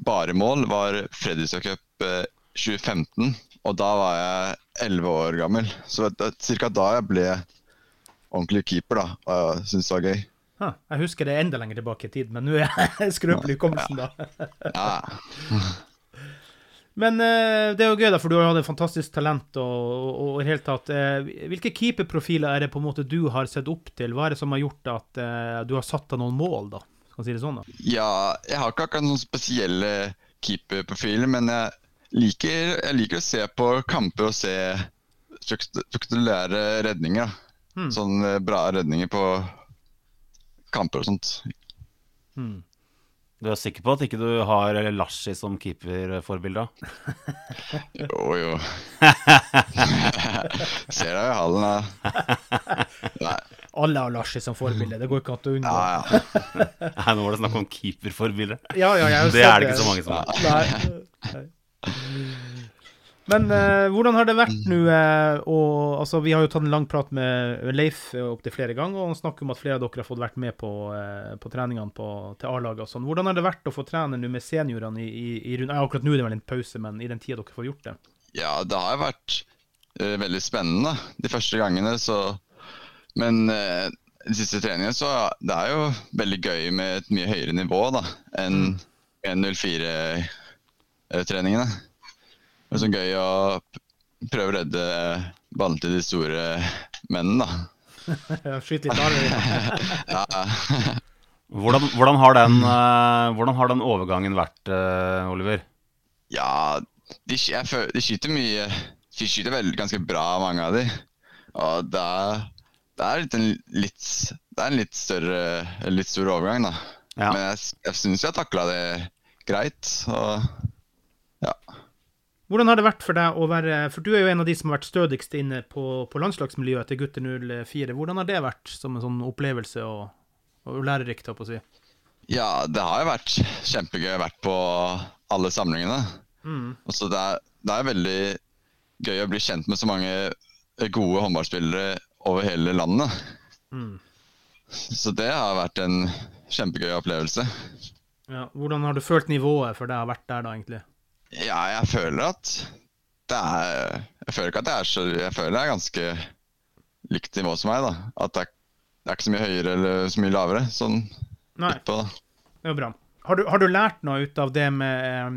bare i mål, var Fredrikstad Cup uh, 2015. Og da var jeg 11 år gammel. Så det ca. da jeg ble ordentlig keeper, da. Og jeg syns det var gøy. Ha, jeg husker det enda lenger tilbake i tid, men nå er jeg skrøpelig i hukommelsen, da. ja. Men uh, det er jo gøy, da, for du har hatt et fantastisk talent. og, i hele tatt, uh, Hvilke keeperprofiler er det på en måte du har sett opp til? Hva er det som har gjort at uh, du har satt deg noen mål, da? Kan si det sånn, da? Ja, jeg har ikke akkurat noen spesielle keeperprofiler, men jeg liker, jeg liker, å se på kamper og se strukturelle redninger. Da. Mm. Sånn eh, bra redninger på kamper og sånt. Mm. Du er sikker på at ikke du har Larsi som keeperforbilde? jo, jo. Ser deg i hallen, da. Nei. Alle har Larsi som forbilde. Det går ikke an å unngå. Ja, ja. Nei, nå var det snakk om keeperforbilde. Ja, ja, det er det ikke så mange som har. Nei. Nei. Men uh, hvordan har det vært nå? Uh, og, altså, vi har jo tatt en lang prat med Leif opptil flere ganger, og han snakker om at flere av dere har fått vært med på, uh, på treningene på, til A-laget og sånn. Hvordan har det vært å få trene nå med seniorene i, i, i rundt Akkurat nå er det vel en pause, men i den tida dere får gjort det? Ja, det har vært veldig spennende de første gangene, så Men de siste treningene så det er jo veldig gøy med et mye høyere nivå da enn mm. 1.04-treningene. Det er så gøy å prøve å redde ballen til de store mennene, da. Skyte litt hardere. ja. hvordan, hvordan, har den, uh, hvordan har den overgangen vært, uh, Oliver? Ja, de, føler, de, skyter mye De skyter veldig, ganske bra, mange av de. Og det er, det er, en, litt, det er en litt større litt stor overgang, da. Ja. Men jeg, jeg syns jeg takla det greit. Og ja. Hvordan har det vært for deg å være For du er jo en av de som har vært stødigst inne på, på landslagsmiljøet til gutter 04. Hvordan har det vært som en sånn opplevelse og, og lærerikt, holdt på å si? Ja, det har jo vært kjempegøy å vært på alle samlingene. Mm. Så det er, det er veldig gøy å bli kjent med så mange gode håndballspillere over hele landet. Mm. Så det har vært en kjempegøy opplevelse. Ja. Hvordan har du følt nivået for det har vært der, da, egentlig? Ja, jeg føler at det er Jeg føler ikke at det er så Jeg føler det er ganske likt nivå som meg, da. At det er, det er ikke så mye høyere eller så mye lavere. Sånn Nei, litt på, da. det er jo bra. Har du, har du lært noe ut av det med um,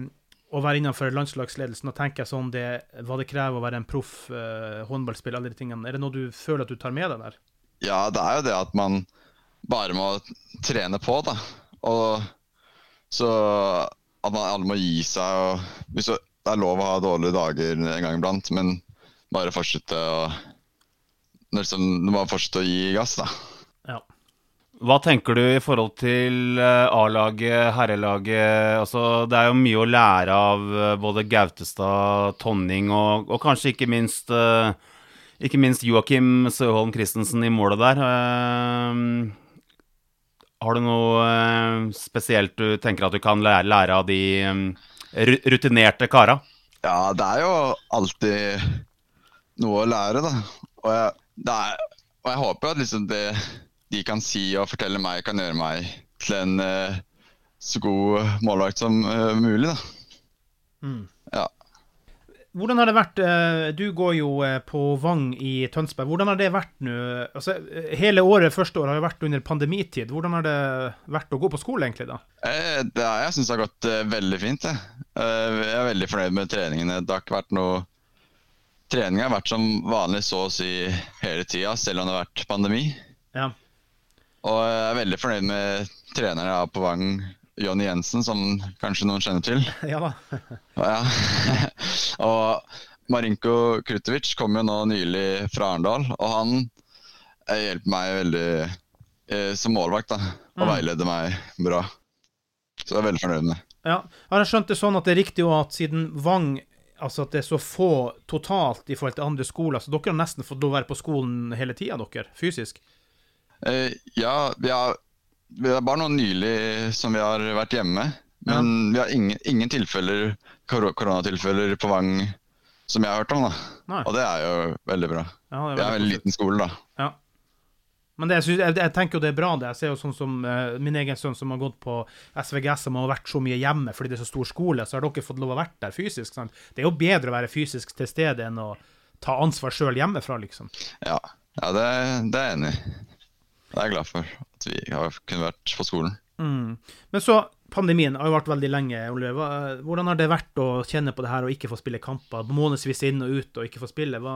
å være innenfor landslagsledelsen? Og tenke sånn det, hva det krever å være en proff uh, håndballspiller, alle de tingene. Er det noe du føler at du tar med deg der? Ja, det er jo det at man bare må trene på, da. Og så alle må gi seg og hvis Det er lov å ha dårlige dager en gang iblant, men bare fortsette å liksom, Du må fortsette å gi gass, da. Ja. Hva tenker du i forhold til eh, A-laget, herrelaget? Altså, det er jo mye å lære av eh, både Gautestad, Tonning og, og kanskje ikke minst eh, ikke minst Joakim Søholm Christensen i målet der. Har du noe eh, spesielt du tenker at du kan lære, lære av de eh, rutinerte kara? Ja, det er jo alltid noe å lære, da. Og jeg, det er, og jeg håper at liksom det de kan si og fortelle meg, kan gjøre meg til en eh, så god målvakt som mulig, da. Mm. Ja. Hvordan har det vært eh, Du går jo eh, på Vang i Tønsberg. Hvordan har det vært nå? Altså, eh, hele året, første år, har jo vært under pandemitid. Hvordan har det vært å gå på skole, egentlig, da? Det er, jeg syns det har gått veldig fint. Jeg. Jeg er veldig fornøyd med treningene. Det har ikke vært noe Trening har vært som vanlig så å si hele tida, selv om det har vært pandemi. Ja. Og jeg er veldig fornøyd med trenerne jeg har på Vang, Jonny Jensen, som kanskje noen kjenner til. Ja da. Ja. og Marinko Krutovic kom jo nå nylig fra Arendal, og han eh, hjelper meg veldig eh, som målvakt. da, Og Mm. veileder meg bra. Så jeg er veldig fornøyd med. Ja. Har jeg skjønt det sånn at det er riktig jo at siden Vang Altså at det er så få totalt i forhold til andre skoler, så dere har nesten fått å være på skolen hele tida, dere? Fysisk? Eh, ja, vi har, vi er bare noe nylig som vi har vært hjemme. Men vi har ingen, ingen tilfeller, kor koronatilfeller på Vang som jeg har hørt om. da. Og det er jo veldig bra. Ja, det er er en veldig veldig liten skole, da. Ja. Men det, jeg, jeg tenker jo det er bra, det. Jeg ser jo sånn som uh, min egen sønn som har gått på SVGS, som har vært så mye hjemme fordi det er så stor skole, så har dere fått lov å være der fysisk. Sant? Det er jo bedre å være fysisk til stede enn å ta ansvar sjøl hjemmefra, liksom. Ja, ja det, det er jeg enig i. Det er jeg glad for. At vi har kunnet vært på skolen. Mm. Men så, pandemien har jo vært veldig lenge, Ole. Hva, hvordan har det vært å kjenne på det her og ikke få spille kamper månedsvis inn og ut og ikke få spille? Hva,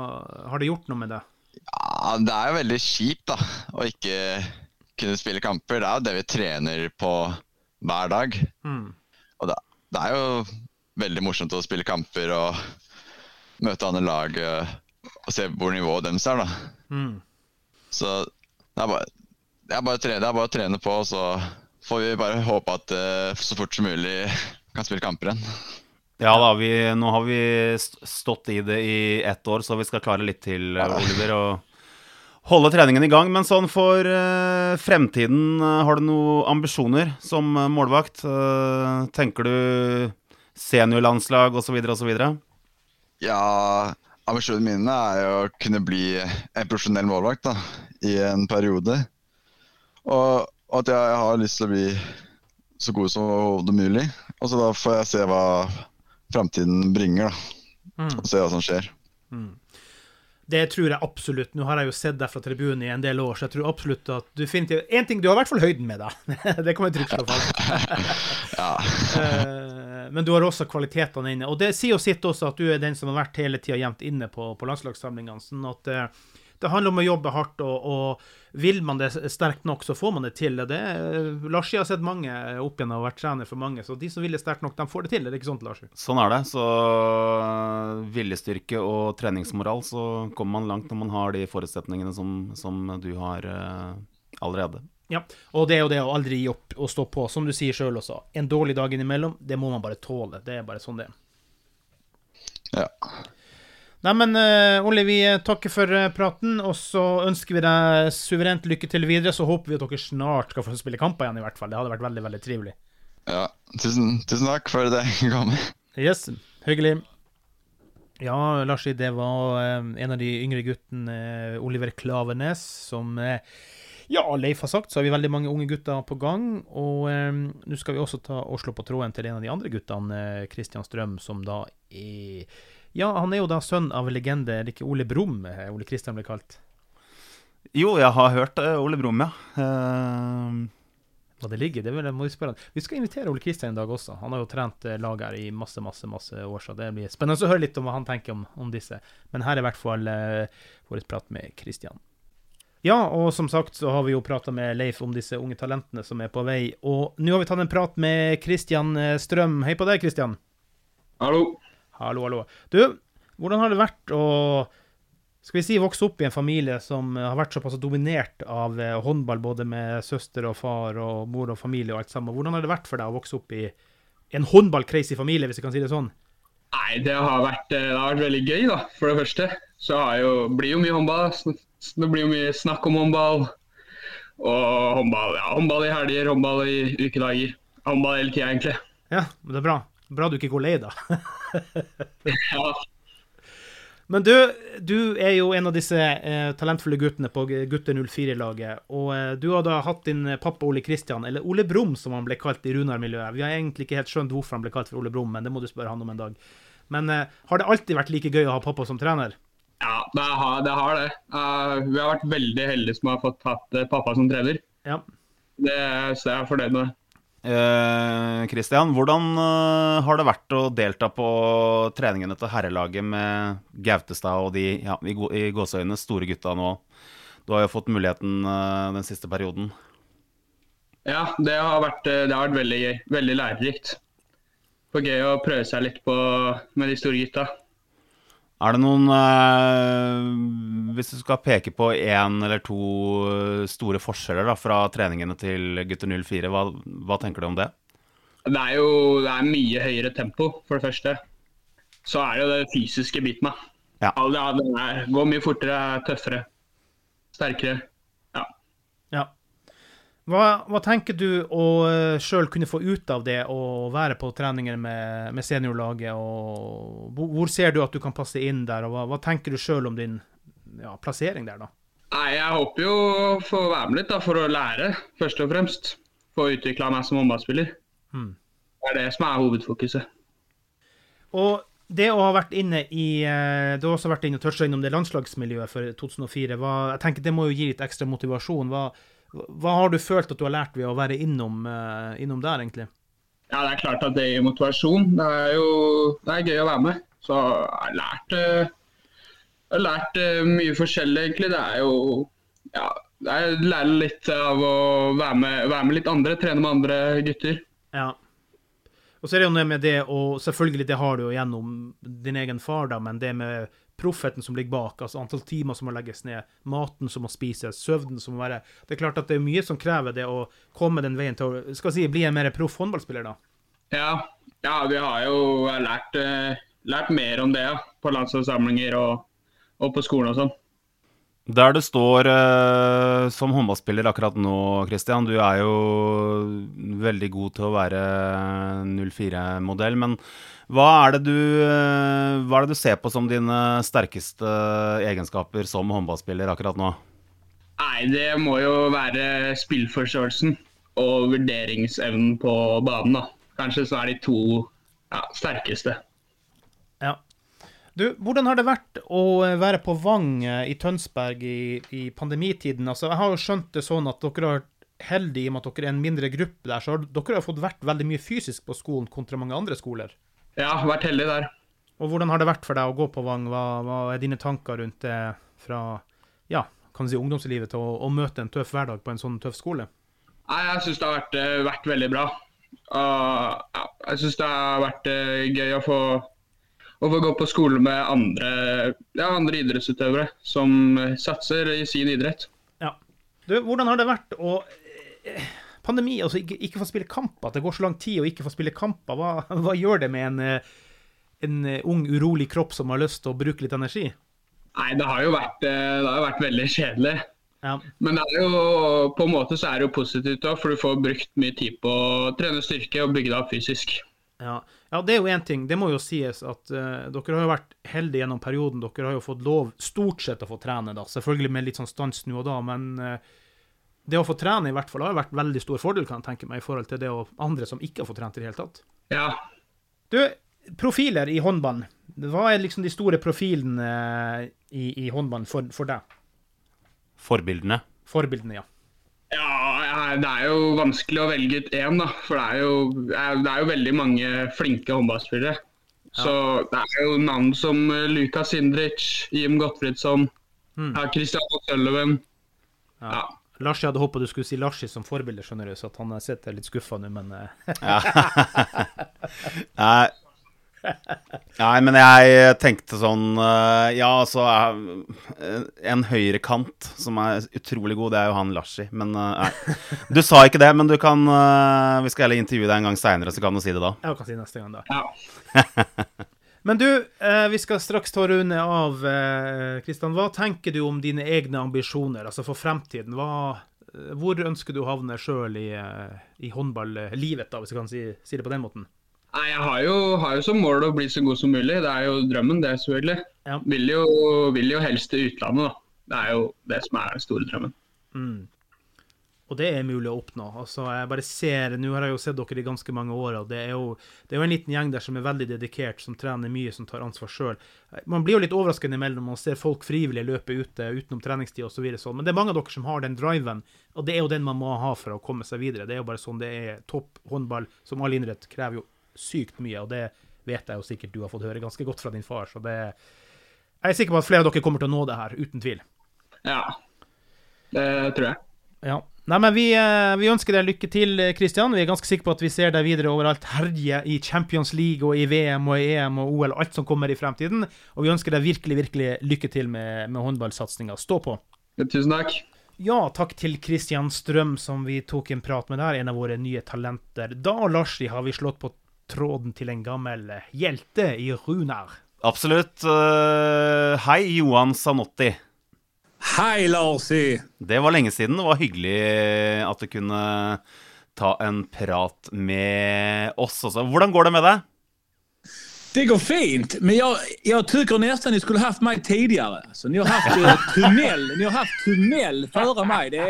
har det gjort noe med det? Ja, Det er jo veldig kjipt da, å ikke kunne spille kamper. Det er jo det vi trener på hver dag. Mm. Og det, det er jo veldig morsomt å spille kamper og møte andre lag eh, og se hvor nivået deres er. da. Mm. Så det er bare, det er bare, trene, det er bare å trene på, så får vi bare håpe at uh, så fort som mulig kan spille kamper igjen. Ja da, vi, nå har vi stått i det i ett år, så vi skal klare litt til, eh, Oliver. Og holde treningen i gang. Men sånn for uh, fremtiden, har du noen ambisjoner som målvakt? Uh, tenker du seniorlandslag osv. osv.? Ja, ambisjonene mine er jo å kunne bli en profesjonell målvakt da, i en periode. Og, og at jeg har lyst til å bli så god som overhodet mulig. Og så da får jeg se hva framtiden bringer, da. Mm. Og se hva som skjer. Det tror jeg absolutt. Nå har jeg jo sett deg fra tribunen i en del år, så jeg tror absolutt at du finner Én ting, du har i hvert fall høyden med deg. det kan vi trygt slå fast. Men du har også kvalitetene inne. Og det sier jo sitt også at du er den som har vært hele tida jevnt inne på, på landslagssamlingene. Sånn at eh, det handler om å jobbe hardt, og, og vil man det sterkt nok, så får man det til. Det, Larsi har sett mange opp igjen og vært trener for mange, så de som vil det sterkt nok, de får det til. Er det ikke sånn, Larsi? Sånn er det. Så eh, viljestyrke og treningsmoral, så kommer man langt når man har de forutsetningene som, som du har eh, allerede. Ja, og det er jo det å aldri gi opp og stå på. Som du sier sjøl også, en dårlig dag innimellom, det må man bare tåle. Det er bare sånn det er. ja. Nei, men uh, Olli, vi takker for eh, praten, og så ønsker vi deg suverent lykke til videre. Så håper vi at dere snart skal få spille kamper igjen, i hvert fall. Det hadde vært veldig, veldig trivelig. ja. Tusen, tusen takk for det jeg. Yes, hyggelig. Ja, Larsi, det var uh, en av de yngre guttene, uh, Oliver Klavenes, som eh, Ja, Leif har sagt, så har vi veldig mange unge gutter på gang. Og eh, nå skal vi også ta og slå på tråden til en av de andre guttene, Kristian Christian Strøm, som da er Ja, han er jo da sønn av legende, er det ikke Ole Brumm eh, Ole Kristian ble kalt? Jo, jeg har hørt eh, Ole Brumm, ja. Eh, Hva det ligger, det vil må vi spørre han. Vi skal invitere Ole Kristian en dag også. Han har jo trent eh, lag her i masse, masse masse år, så det blir spennende å høre litt om hva han tenker om, om disse. Men her er i hvert fall uh, vår prat med Kristian. Ja, og som sagt så har vi jo prata med Leif om disse unge talentene som er på vei. Og nå har vi tatt en prat med Christian eh, Strøm. Hei på deg, Kristian. Hallo. Hallo, hallo. Du, hvordan har det vært å skal vi si vokse opp i en familie som har vært såpass dominert av eh, håndball, både med søster og far og mor og familie og alt sammen. Hvordan har det vært for deg å vokse opp i en håndball-crazy familie, hvis jeg kan si det sånn? Nei, det har vært, eh, det har vært veldig gøy, da, for det første. Så har jo, blir jo mye håndball. Det blir jo mye snakk om håndball. Og håndball, ja, håndball i helger, håndball i ukedager. Håndball hele tida, egentlig. Ja, men det er bra. Bra du ikke går lei, da. Ja, Men du, du er jo en av disse eh, talentfulle guttene på Gutter 04-laget. Og eh, du har da hatt din pappa Ole Kristian, eller Ole Brumm som han ble kalt i Runar-miljøet. Vi har egentlig ikke helt skjønt hvorfor han ble kalt for Ole Brumm, men det må du spørre han om en dag. Men eh, har det alltid vært like gøy å ha pappa som trener? ja det, har, det har det. Uh, vi har vært veldig heldige som har fått hatt eh, pappa som trener. Ja. Det, så jeg er fornøyd med det. Eh, hvordan eh, har det vært å delta på treningene til herrelaget med Gautestad og de ja, i, i gåseøyne store gutta nå? Du har jo fått muligheten eh, den siste perioden. Ja, det har vært, det har vært veldig. Veldig lærerikt. For gøy å prøve seg litt på med de store gutta. Er det noen eh, Hvis du skal peke på én eller to eh, store forskjeller da, fra treningene til gutter 04, hva, hva tenker du om det? Det er jo det er mye høyere tempo, for det første. Så er det jo det fysiske biten. Ja. Ja, det er- det går mye fortere, er tøffere, sterkere. Hva, hva tenker du å sjøl kunne få ut av det å være på treninger med, med seniorlaget? og hvor, hvor ser du at du kan passe inn der, og hva, hva tenker du sjøl om din ja, plassering der, da? Nei, jeg håper jo å få være med litt da, for å lære, først og fremst. Få utvikla meg som håndballspiller. Hmm. Det er det som er hovedfokuset. Og det å ha vært inne i eh, Du har også vært inne og toucha innom det landslagsmiljøet for 2004. Hva, jeg tenker Det må jo gi litt ekstra motivasjon. Hva, hva har du følt at du har lært ved å være innom, eh, innom der, egentlig? Ja, det er klart at det gir motivasjon. Det er jo det er gøy å være med. Så jeg har lært, eh, jeg har lært eh, mye forskjellig, egentlig. Det er jo ja, jeg lærer litt av å være med, være med litt andre, trene med andre gutter. Ja. Og så er det jo noe med det, og selvfølgelig det har du jo gjennom din egen far, da, men det med proffheten som ligger bak, altså antall timer som må legges ned, maten som må spises, søvnen som må være Det er klart at det er mye som krever det å komme den veien til å skal si, bli en mer proff håndballspiller, da. Ja, ja vi har jo lært, eh, lært mer om det ja, på landslagssamlinger og, og på skolen og sånn. Der du står eh, som håndballspiller akkurat nå, Christian, du er jo veldig god til å være 04-modell, men hva er, det du, eh, hva er det du ser på som dine sterkeste egenskaper som håndballspiller akkurat nå? Nei, det må jo være spillforståelsen og vurderingsevnen på banen, da. Kanskje så er de to ja, sterkeste. Ja. Du, hvordan har det vært å være på Vang eh, i Tønsberg i, i pandemitiden? Altså, jeg har jo skjønt det sånn at dere har vært heldige i og med at dere er en mindre gruppe der, så har dere har fått vært veldig mye fysisk på skolen kontra mange andre skoler. Ja, vært heldig der. Og hvordan har det vært for deg å gå på Vang? Hva, hva er dine tanker rundt det fra ja, kan du si ungdomslivet til å, å møte en tøff hverdag på en sånn tøff skole? Nei, jeg syns det har vært, eh, vært veldig bra. Og, jeg syns det har vært eh, gøy å få, å få gå på skole med andre, ja, andre idrettsutøvere som satser i sin idrett. Ja. Du, hvordan har det vært å eh, Pandemi, altså ikke, ikke få spille kamper. At det går så lang tid å ikke få spille kamper. Hva, hva gjør det med en, eh, en eh, ung, urolig kropp som har lyst til å bruke litt energi? Nei, det har jo vært, eh, det har jo vært veldig kjedelig. Ja. Men det er jo, på en måte så er det jo positivt da, for du får brukt mye tid på å trene styrke og bygge deg opp fysisk. Ja. ja, det er jo én ting. Det må jo sies at uh, dere har jo vært heldige gjennom perioden. Dere har jo fått lov stort sett å få trene, da. Selvfølgelig med litt sånn stans nå og da, men eh, det å få trene i hvert fall har vært veldig stor fordel, kan jeg tenke meg, i forhold til det og andre som ikke har fått trent i det hele tatt. Ja. Du, profiler i håndball. Hva er liksom de store profilene eh, i, i håndball for, for deg? Forbildene. Forbildene, ja. Ja, ja, det er jo vanskelig å velge ut én, da. For det er jo, det er jo veldig mange flinke håndballspillere. Så det er jo navn som eh, Lukas Sindric, Jim Gottfriedsson, Mm. Christian Sølven. Ja. Ja. Larsi hadde håpet du skulle si Larsi som forbilde, skjønner du, så at han sitter litt skuffa nå, men eh, Nei. Nei, men jeg tenkte sånn eh, Ja, altså eh, En høyrekant som er utrolig god, det er jo han Larsi, Men eh, nei. Du sa ikke det, men du kan eh, Vi skal heller intervjue deg en gang seinere, så kan du si det da. jeg kan si neste gang, da. Ja. Men du, eh, vi skal straks ta runde av. Eh, Kristian, hva tenker du om dine egne ambisjoner, altså for fremtiden? Hva, eh, hvor ønsker du å havne sjøl i, eh, i håndballivet, da, hvis jeg kan si, si det på den måten? Nei, jeg har jo, har jo som mål å bli så god som mulig. Det er jo drømmen, det, selvfølgelig. Ja. Vil, jo, vil jo helst til utlandet, da. Det er jo det som er den store drømmen. Mm. Og det er mulig å oppnå. Altså, jeg bare ser, Nå har jeg jo sett dere i ganske mange år, og det er jo, det er jo en liten gjeng der som er veldig dedikert, som trener mye, som tar ansvar sjøl. Man blir jo litt overraskende imellom man ser folk frivillig løpe ute utenom treningstid osv. Så videre, sånn. Men det er mange av dere som har den driven, og det er jo den man må ha for å komme seg videre. Det er jo bare sånn det er. Topp håndball, som all idrett, krever jo sykt mye, og det vet jeg jo sikkert du har fått høre ganske godt fra din far. så det Jeg er sikker på at flere av dere kommer til å nå det her, uten tvil. Ja, det tror jeg. Ja. Nei, men vi, eh, vi ønsker deg lykke til, Kristian. Vi er ganske sikre på at vi ser deg videre overalt. Herje i Champions League og i VM og i EM og OL og alt som kommer i fremtiden. Og vi ønsker deg virkelig, virkelig lykke til med, med håndballsatsinga. Stå på. Tusen takk. Ja, takk til Kristian Strøm, som vi tok en prat med der, en av våre nye talenter. Da, Larsi, har vi slått på tråden til en gammel hjelte i Runar. Absolutt. Eh, hei, Johan Sanotti. Hei, Larsi! Det var lenge siden. Det var hyggelig at du kunne ta en prat med oss også. Hvordan går det med deg? Det går fint, men jeg, jeg tycker nesten dere skulle haft meg tidligere. Så dere har haft eh, tunnel, ni har haft tunnel før meg. Det,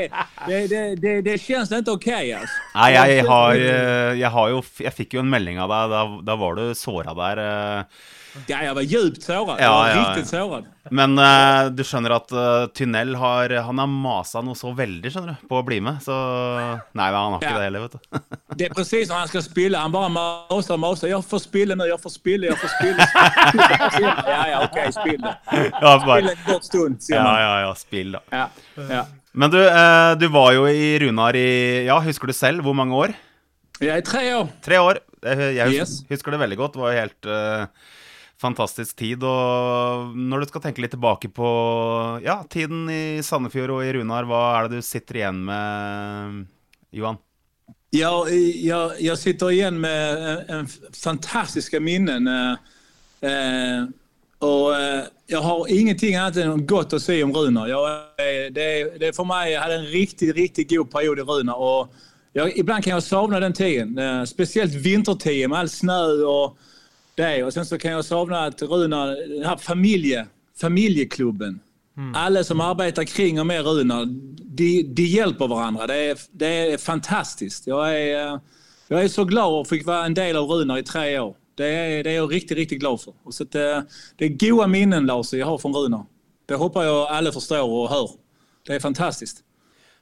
det, det, det, det kjennes ikke OK. Altså. Nei, jeg har, eh, jeg har jo Jeg fikk jo en melding av deg. Da, da var du såra der. eh. Ja, jeg var djupt såret. Ja, var ja, ja. riktigt. Men uh, du skjønner at uh, Tynell har Han har masa noe så veldig skjønner du, på å bli med. Så Nei, han har ikke Ja. det heller, vet du. Det er presis når han skal spille. Han bare maser og maser. 'Jeg får spille nå, jeg får spille, jeg får spille'. ja, ja, OK, spill da. Spill en kort stund, sier ja, man. ja, ja, spill, da. Ja, ja. Men du, eh, du var jo i Runar i Ja, husker du selv hvor mange år? Ja, i tre år. Tre år. Jeg, husker, Yes. husker det veldig godt. Det var jo helt eh, fantastisk tid. Og når du skal tenke litt tilbake på ja, tiden i Sandefjord og i Runar, hva er det du sitter igjen med, Johan? Ja, jeg, jeg sitter igjen med en, en fantastiska minnen. eh, og eh, jeg har ingenting annet enn godt å si om Runar. Eh, det, det for meg jeg hadde en riktig, riktig god periode i Runar. Og jag, ibland kan jeg savne den tiden. Eh, spesielt vintertiden med all snø. och det. Och sen så kan jag sakna att Runar, den här familje, familjeklubben. Alla som arbetar kring och med Runar, de, de hjälper varandra. Det är, det är fantastiskt. Jag är, eh, jag är så glad att fick vara en del av Runar i tre år. Det är, det är jag riktigt, riktigt glad för. Och så att, eh, det är goda minnen, Lars, jag har från Runar. Det hoppas jag alla förstår och hör. Det är fantastiskt.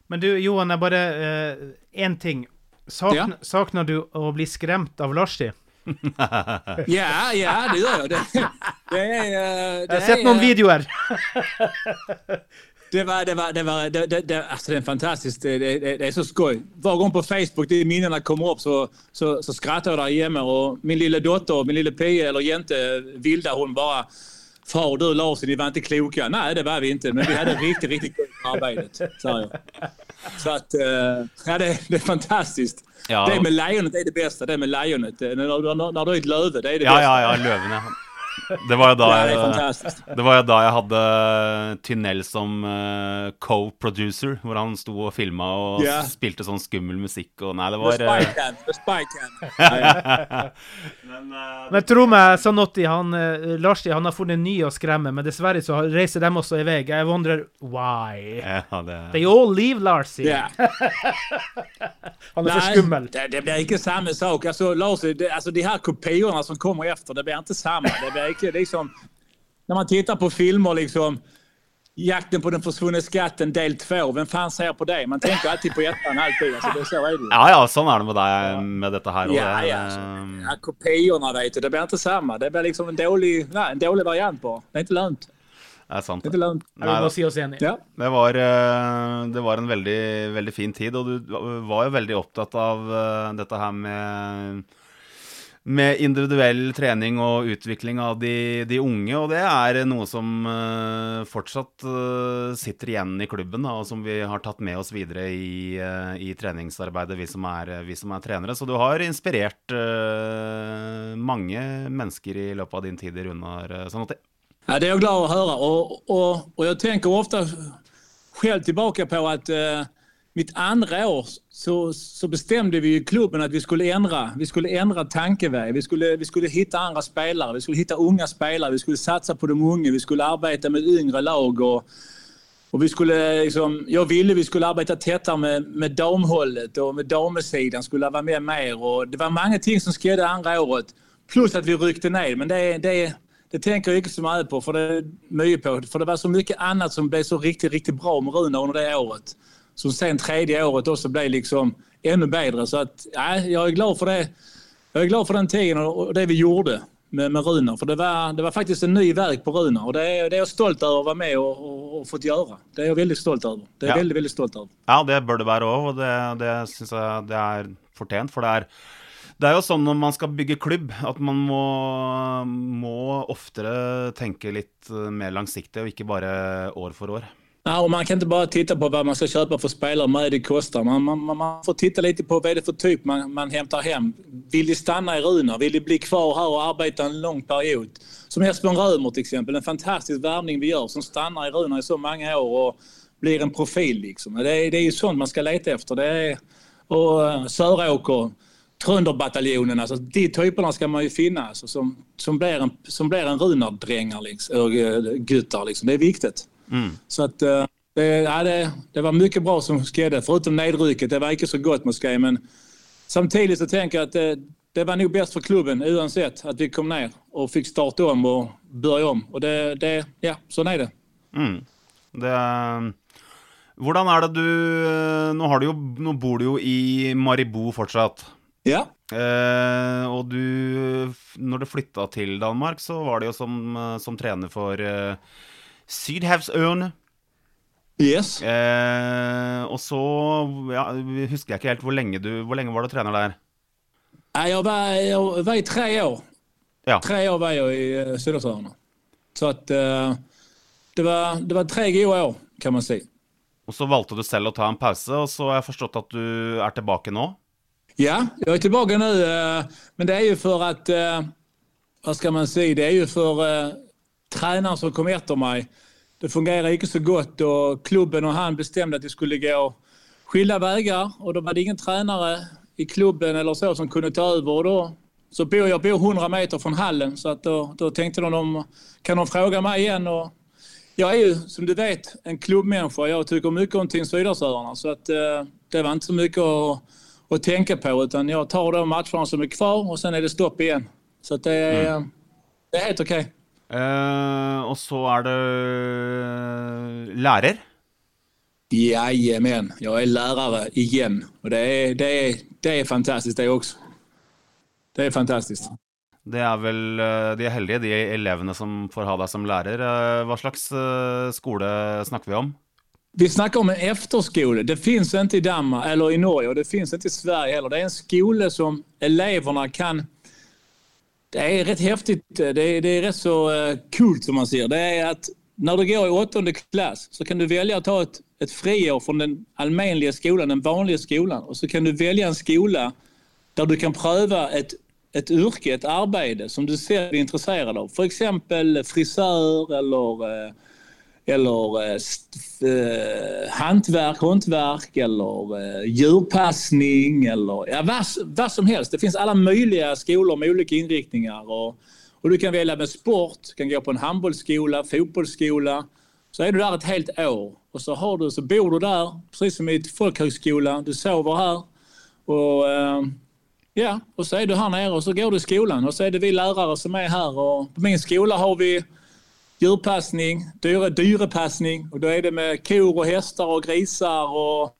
Men du, Johan, jeg bare Én ting. Sakna, Sakner du å bli skremt av Larsi? Ja, ja, det gjør jeg Det, det er, eh, det Jeg har sett noen eh, videoer. Det var, det var, det var, det, det, det, altså det er fantastisk. Det, är så skoj. Hver gang på Facebook, de minnena kommer opp, så, så, så skrattar jeg der hjemme. Og min lilla dotter, min lille Pia eller Jente, Vilda, hun bare Far du Lars, de var ikke kloka. Nej, det var vi ikke, men vi hadde riktig riktig godt arbeid. Så at, eh, ja, det, det fantastisk. fantastiskt. Ja. Det med lejonet er det beste. det med lejonet. Når, når, när du er et løve, det er det Ja, ja, ja, løvene. Det var jo da det jeg, var jo da jeg hadde Tynell som eh, co-producer, hvor han sto og filma og yeah. spilte sånn skummel musikk og Nei, det var eh. The. Men eh, Men tro meg, Sanotti, han, eh, Larsi, han har funnet nye å skremme, men dessverre så reiser dem også i vei. Jeg wondrer why. ja, det They all leave Larsi. Yeah. Han er for skummel. det, det blir ikke samme sak. Altså, Larsi, det, altså, de her kopiene som kommer etter, det blir ikke samme. Det blir inte liksom... När man tittar på filmer liksom... Jakten på den forsvunne skatten del två. Hvem faen ser på det? Man tenker alltid på ettan alltid. Alltså, det, så det. Ja ja, sånn er det med deg med dette her. Ja, det, ja. Ja, kopiorna vet du, det blir ikke samme. Det blir liksom en dårlig, nei, en dårlig variant på. Det er ikke lønt. det er sant. Det er. Vi Nei, må si oss enig. Ja. Det var, eh, det var en veldig, veldig fin tid, og du var jo veldig opptatt av eh, dette her med med individuell trening og utvikling av de, de unge, og det er noe som eh, fortsatt eh, sitter igjen i klubben, og som vi har tatt med oss videre i, eh, i treningsarbeidet, vi som, er, vi som er trenere. Så du har inspirert mange mennesker i løpet av din tid i Runar Sanotti. Ja, det er jeg glad å høre. Og, og, og jeg tenker ofte selv tilbake på at eh, mitt andra år så, så bestämde vi i klubben att vi skulle ändra, vi skulle ändra tankeväg. Vi skulle, vi skulle hitta andra spelare, vi skulle hitta unga spelare, vi skulle satsa på de unga, vi skulle arbeta med yngre lag. Och, och vi skulle liksom, jag ville vi skulle arbeta tettere med, med damhållet och med damesidan skulle vara med mer. Och det var många ting som skedde andra året. Plus att vi ryckte ner. Men det, det, det tänker jeg ikke så mye på. på. for det var så mye annet som ble så riktig, riktig bra med Runar under det året. Som sen tredje året också blev liksom ännu bättre. Så att, ja, jag är glad för det. Jag är glad för den tiden och och det vi gjorde med, med Runar. För det var, det var faktiskt en ny väg på Runar. Och det är, det är jag stolt över att vara med och, och, och fått göra. Det är jag väldigt stolt över. Det är jag Ja. väldigt, väldigt stolt över. Ja, det bør det være òg, og det, det syns jeg det er fortjent. For det er, det er jo sånn når man skal bygge klubb, at man må, må oftere tenke litt eh, mer langsiktig, og ikke bare år for år. Ja, och man kan inte bara titta på vad man ska köpa för spelare och det kostar. Man, man, man- får titta lite på vad är er för typ man, man hämtar hem. Vill de stanna i Runar? Vill de bli kvar här och arbeta en lång period? Som Esbjörn Römer till exempel, en fantastisk värvning vi gör som stannar i Runar i så många år och blir en profil. Liksom. Det, är, det är ju sånt man ska leta efter. Det är, och eh, alltså de typerna ska man ju finna alltså, som, som blir en, som blir en Runar-drängar, liksom, eh. Liksom. Det är viktigt. Så att, eh, det, ja, det, det var mycket bra som skedde, förutom nedrycket. Det var inte så gott måske, men samtidigt så tänker jag att det, det var nog bäst för klubben oavsett att vi kom ner och fick starta om och börja om. Och det, det ja, så är det. Mm. Det Hvordan er det du Nå, har du jo, nå bor du jo i Maribou fortsatt. Ja, Eh, og du Når du flytta til Danmark, så var det jo som, eh, som trener for eh, Sydhavsøyene. yes. Eh, og så ja, husker jeg ikke helt hvor lenge du Hvor lenge var du trener der? Jeg var, jeg var i tre år. Ja. Tre år var jeg i Sydhavsøyene. Så at eh, det, var, det var tre gode år kan man si. Og så valgte du selv å ta en pause, og så har jeg forstått at du er tilbake nå. Ja, jeg er tilbake nå, eh, Men det er jo for at Hva skal ska man si? det er jo for eh, tränaren som kom efter mig. Det fungerer inte så gott och klubben och han bestämde att det skulle gå skilda vägar och då var det ingen tränare i klubben eller så som kunde ta över. Och då, så bor jag bor 100 meter från hallen så att då, då tänkte de, de kan de fråga mig igen och jag är ju som du vet en klubbmänniska. Jag tycker mycket om Team Sydösöarna så att eh, det var inte så mycket att, att tänka på utan jag tar de matcherna som är kvar och sen är det stopp igen. Så det, är, det är helt okej. Eh, og så er det lærer. Jajamän, Jeg er lærer igjen. Og det er, det er, det er, fantastisk, det også. Det er fantastisk. Det er vel eh, de er heldige, de elevene som får ha deg som lærer. Eh, Hva slags eh, skole snakker vi om? Vi snakker om en efterskole. Det fins ikke i Danmark eller i Norge og det fins ikke i Sverige heller. Det er en skole som elevene kan... Det är rätt häftigt. Det är, det är rätt så eh, coolt som man sier. Det är att när du går i åttonde klass så kan du välja att ta ett, ett friår från den allmänliga skolan, den vanliga skolan. Och så kan du välja en skola där du kan pröva ett et yrke, et arbeid som du ser deg interessert av, f.eks. frisør eller eh, eller uh, hantverk, håndverk eller uh, djurpassning eller ja, hva, som helst. Det finns alle mulige skolor med ulike innriktninger. Og, og, du kan velge med sport, du kan gå på en handbollsskola, fotbollsskola. Så er du der et helt år og så, du, så bor du der, precis som i folkhögskola. Du sover her. Og, uh, ja, og så er du her nere og så går du i skolen, og så er det vi lærere som er her. Og på min skola har vi djurpassning, dyre, dyrepassning. Og da er det med kor og hester og grisar og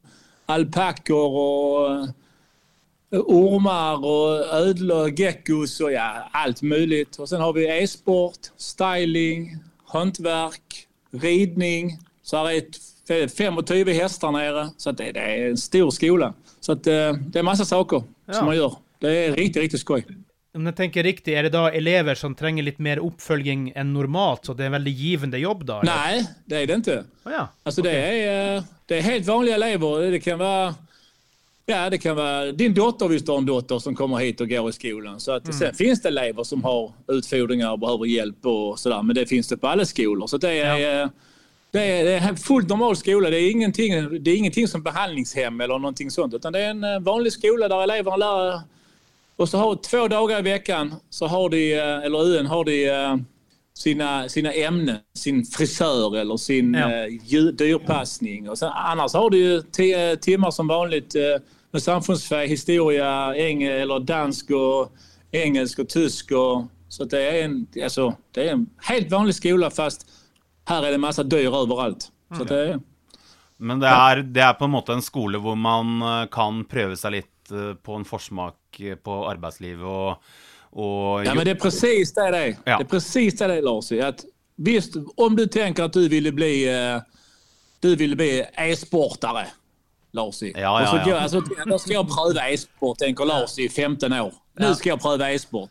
alpackor og ormer og ødler, gekkos og ja, alt mulig. Og så har vi e-sport, styling, håndverk, ridning. Så er det 25 hester nere. Så det, det, er en stor skola. Så det, eh, det er masse saker ja. som man gjør. Det er riktig, riktig skoj. Om jeg tenker riktig, er det da elever som trenger litt mer oppfølging enn normalt, så det er en veldig givende jobb da? Eller? Nej, det er det ikke. Oh, ja. altså, okay. det, är, eh, det er, helt vanlige elever. Det kan være Ja, det kan være din dotter, du har en dotter som kommer hit og går i skolen. Så at, mm. Sen finnes det elever som har utfordringer og behøver hjelp, og sådär. Men det finnes det på alle skoler. Så det er, ja. Eh, det er, det er fullt normal skole. Det er, ingenting, det er ingenting som behandlingshem eller noe sånt. Utan det er en eh, vanlig skole der elevene lär och så har två dagar i veckan så har de, eh, eller UN har de eh, sina, sina ämnen. Sin frisör eller sin ja. eh, dyrpassning. Och sen, annars har du tio timmar som vanligt med samfundsfärg, historia, eng eller dansk och engelsk och tysk. Och, så det är, en, alltså, det är en helt vanlig skola fast här är det massa dyr överallt. Så det är, Men det er, det er, på en måte en skole hvor man kan prøve seg litt på en forsmak på arbeidslivet og, og Ja, men det er precis det det. Ja. Det er precis det det Lars. Att, visst, om du tenker at du ville bli, uh, du ville bli e-sportere, Lars. Ja, ja, och så altså, alltså, då ska jag e-sport, tenker Lars i 15 år. Nå skal jeg prøve e-sport.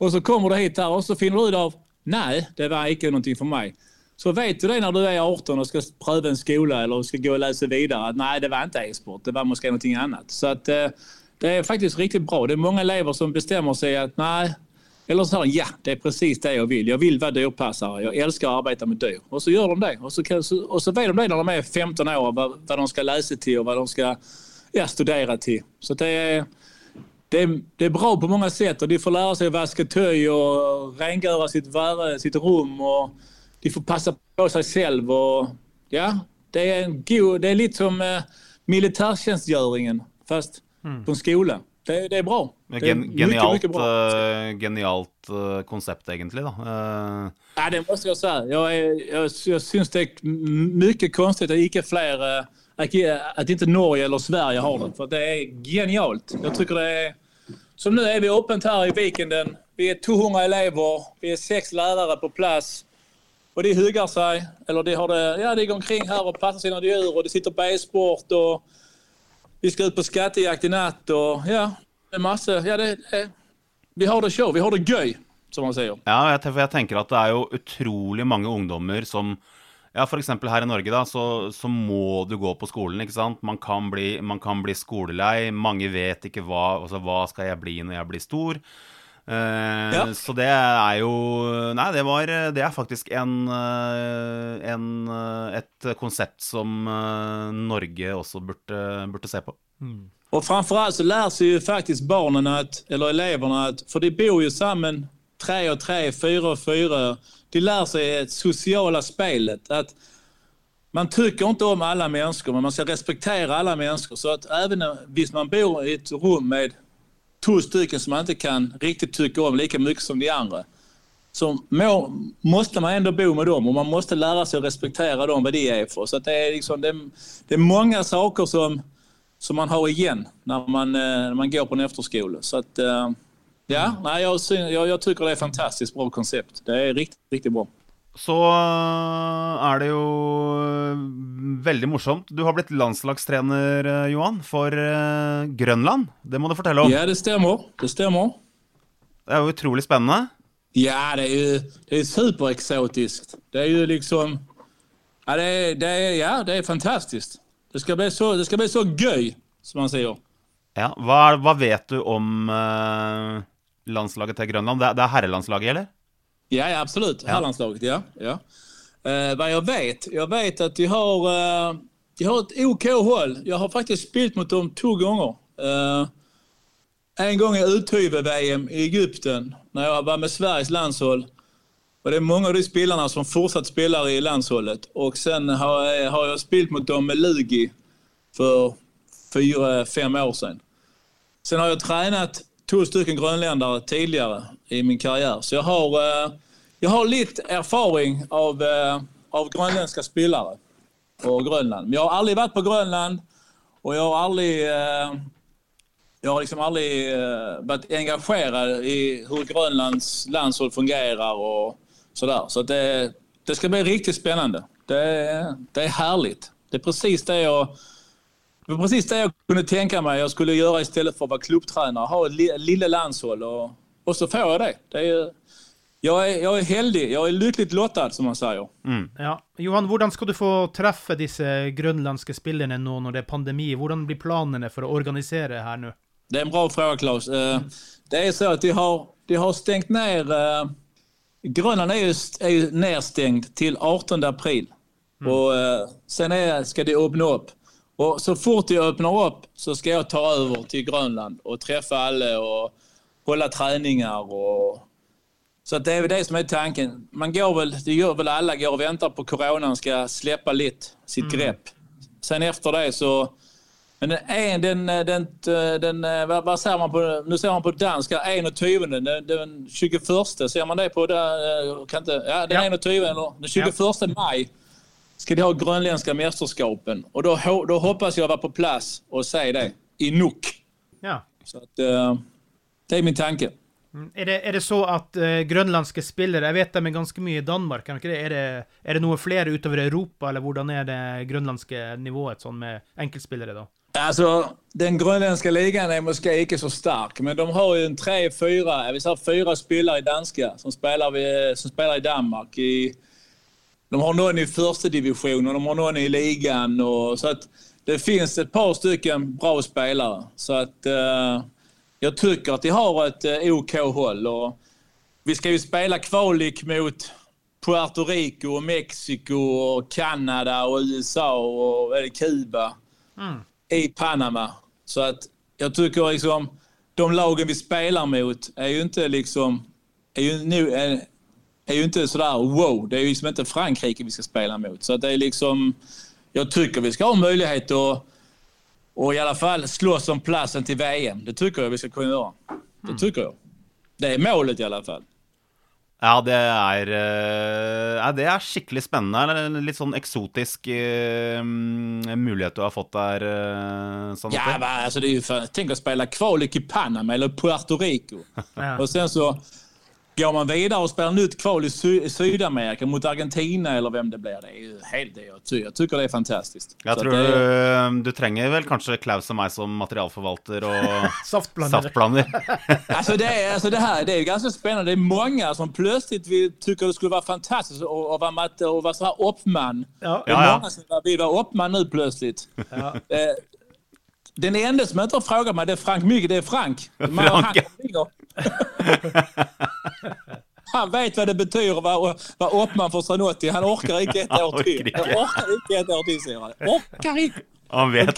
Og så kommer du hit her, og så finner du ut av, Nei, det var ikke noe for meg. Så vet du det når du er 18 og skal prøve en skole eller skal gå og lese videre, at nei, det var ikke e-sport, det var kanskje noe annet. Så at, uh, det är faktiskt riktigt bra. Det är många elever som bestämmer sig att nej, eller så ja, det är precis det jag vill. Jag vill vara dyrpassare. Jag älskar att arbeta med dyr. Och så gör de det. Och så, kan, och så vet de det när de är 15 år, vad, vad de ska läsa till och vad de ska ja, studera till. Så det är, det, är, det är bra på många sätt de får lära sig att vaska töj och rengöra sitt, sitt rum och de får passa på sig själv. Och, ja, det är, en god, det är lite som eh, militärtjänstgöringen fast mm. på en skole. Det, det, er bra. Det er Gen genialt, mycket, mycket bra. Uh, genialt uh, koncept egentligen då. Uh... Ja, det måste jag säga. Jag, är, jag, jag syns det är mycket konstigt att inte fler, at att inte Norge eller Sverige har det. För det är genialt. Jag tycker det är... Som nu är vi öppet här i Vikenden. Vi är 200 elever, vi är sex lärare på plats. Och de huggar sig, eller de, har det, ja, de går omkring här och passar sina djur och de sitter på e-sport och vi skal ut på skattejakt i natt og ja, det er masse Ja, det, det, vi har det show. Vi har det gøy, som man sier. Ja, jeg, jeg tenker at det er jo utrolig mange ungdommer som ja, F.eks. her i Norge da, så, så, må du gå på skolen. ikke sant? Man kan bli, man kan bli skolelei. Mange vet ikke hva, altså, hva skal jeg bli når jeg blir stor. Uh, ja. Så det er jo Nei, det var Det er faktisk en, eh, en et konsept som Norge også burde, burde se på. Mm. framfor alt så lærer jo faktisk barnen att, eller elevene, at For de bor jo sammen tre og tre, fire og fire. De lærer seg det sosiale speilet. at man tycker inte om alle mennesker, men man skal respektere alle mennesker. Så att även om man bor i et rom med två stycken som man inte kan riktigt tycka om lika mycket som de andra. Så må, måste man ändå bo med dem och man måste lära sig att respektera dem, vad de är för. Så det, är liksom, det, det, är många saker som, som man har igen när man, eh, när man går på en efterskola. Så att, eh, ja, nej, jag, jag, jag tycker det är ett fantastiskt bra koncept. Det är riktigt, riktigt bra. Så eh, er det jo eh, veldig morsomt. Du har blitt landslagstrener, eh, Johan, for Grønland. Det må du fortelle om. Ja, det stemmer. Det stemmer. Det er jo utrolig spennende. Ja, det er jo det är superexotiskt. Det er jo liksom... Ja, det er, det er, ja, det er fantastisk. Det skal, bli så, det ska bli så gøy, som man sier. Ja, hva, hva vet du om uh, landslaget til Grønland? Det det er herrelandslaget, eller? Ja, ja absolut. Hallandslaget, ja. ja. Eh, vad jag vet? Jag vet att de har, eh, de har ett OK håll. Jag har faktiskt spelat mot dem två gånger. Eh, en gång i Uthyve-VM i Egypten när jag var med Sveriges landshåll. Och det är många av de spelarna som fortsatt spelar i landshållet. Och sen har, jag- har jag spelat mot dem med Lugi för fyra, fem år sedan. Sen har jag tränat två stycken grönländare tidigare i min karriere. Så jeg har, jeg har litt erfaring av, eh, av grønlandske spillere på Grønland. Men jeg har aldri vært på Grønland, og jeg har aldri jeg jag har liksom aldri vært engasjert i hvordan Grønlands landshold fungerer. och sådär. Så det, det skal bli riktig spennende. Det, det er herlig. Det er precis det jeg det var precis det jeg kunne tenke meg jeg skulle gjøre i stedet for å være klubbtrener. Ha et lille landshold och, och så får jag det. det är, ju- jag, är, jag är heldig. Jag är lyckligt lottad som man säger. Ja. Johan, hvordan skal du få treffe disse grønlandske spillerne nå når det er pandemi? Hvordan blir planene for å organisere her nå? Det är en bra fråga Claes. Mm. Det är så att de har, de har stängt ner... eh, Grönland är ju, är ju nedstängt till 18 april. Och eh, sen är, ska de öppna upp. Och så fort de öppnar upp så ska jag ta över till Grönland och träffa alla och hålla treninger Och, så det är det som är tanken. Man går väl, det gör väl alla, går och väntar på coronan ska släppa lite sitt grepp. Sen efter det så men den, en, den, den, den, den, vad, säger man på, nu ser man på danska, 21, den, den 21, ser man det på, där, kan inte, ja, den Ja. 21, den 21 maj ska de ha grönländska mästerskapen. Och då, ho- då hoppas jag vara på plats och se det i Nuuk. Ja. Så att, eh, det er min tanke. Er det, er det så at uh, grønlandske spillere Jeg vet de er ganske mye i Danmark. Er det. Er, det, er det noe flere utover Europa, eller hvordan er det grønlandske nivået sånn med enkeltspillere, da? Altså, den grønlandske ligaen er måske ikke så sterk, men de har jo en tre-fire vi har säga spillere i danske som spiller, ved, som spiller i Danmark. I, de har noen i førstedivisjon og de har noen i ligaen. Og, så att det finnes et par stykker bra spillere. Så at, eh, jag tycker att de har ett eh, OK vi ska ju spela kvalik mot Puerto Rico, och Mexiko, och Kanada och USA och det Kuba i Panama. Så att jag tycker liksom de lagen vi spelar mot är ju inte liksom är ju, nu, är, är ju inte sådär wow. Det är ju liksom inte Frankrike vi ska spela mot. Så att det är liksom jag tycker vi ska ha möjlighet att och i alla fall slåss om platsen till VM. Det tycker jag vi ska kunna göra. Det tycker jag. Det är målet i alla fall. Ja, det er eh, ja, Det er skikkelig spennende. En Litt sånn eksotisk eh, mulighet du har fått der, uh, Ja, men altså, det er jo for, Tenk å spille kvalik i Panama eller Puerto Rico. Ja. Og sen så går man vidare och spelar nytt kval i, Sy- i Sydamerika mot Argentina eller vem det blir. Det är ju helt det jag tycker. Jag tycker det är fantastiskt. Jeg tror det du, du trenger vel kanskje Klaus och meg som materialforvalter og saftplaner. saftblander. alltså det, är, alltså det här det är ju ganska spännande. Det är många som plötsligt vill, tycker det skulle vara fantastiskt att, vara, mat- och vara så här uppman. Ja. Det är Ja, ja. många som vill vara uppman nu plötsligt. Ja. Eh, Den enda som inte har frågat mig det är Frank Mygge. Det är Frank. Frank, han, ja. han vet hva det betyr å være, uppman för Zanotti. Han orker ikke et år til. Han orker ikke ett år han. Orker ikke. Han vet,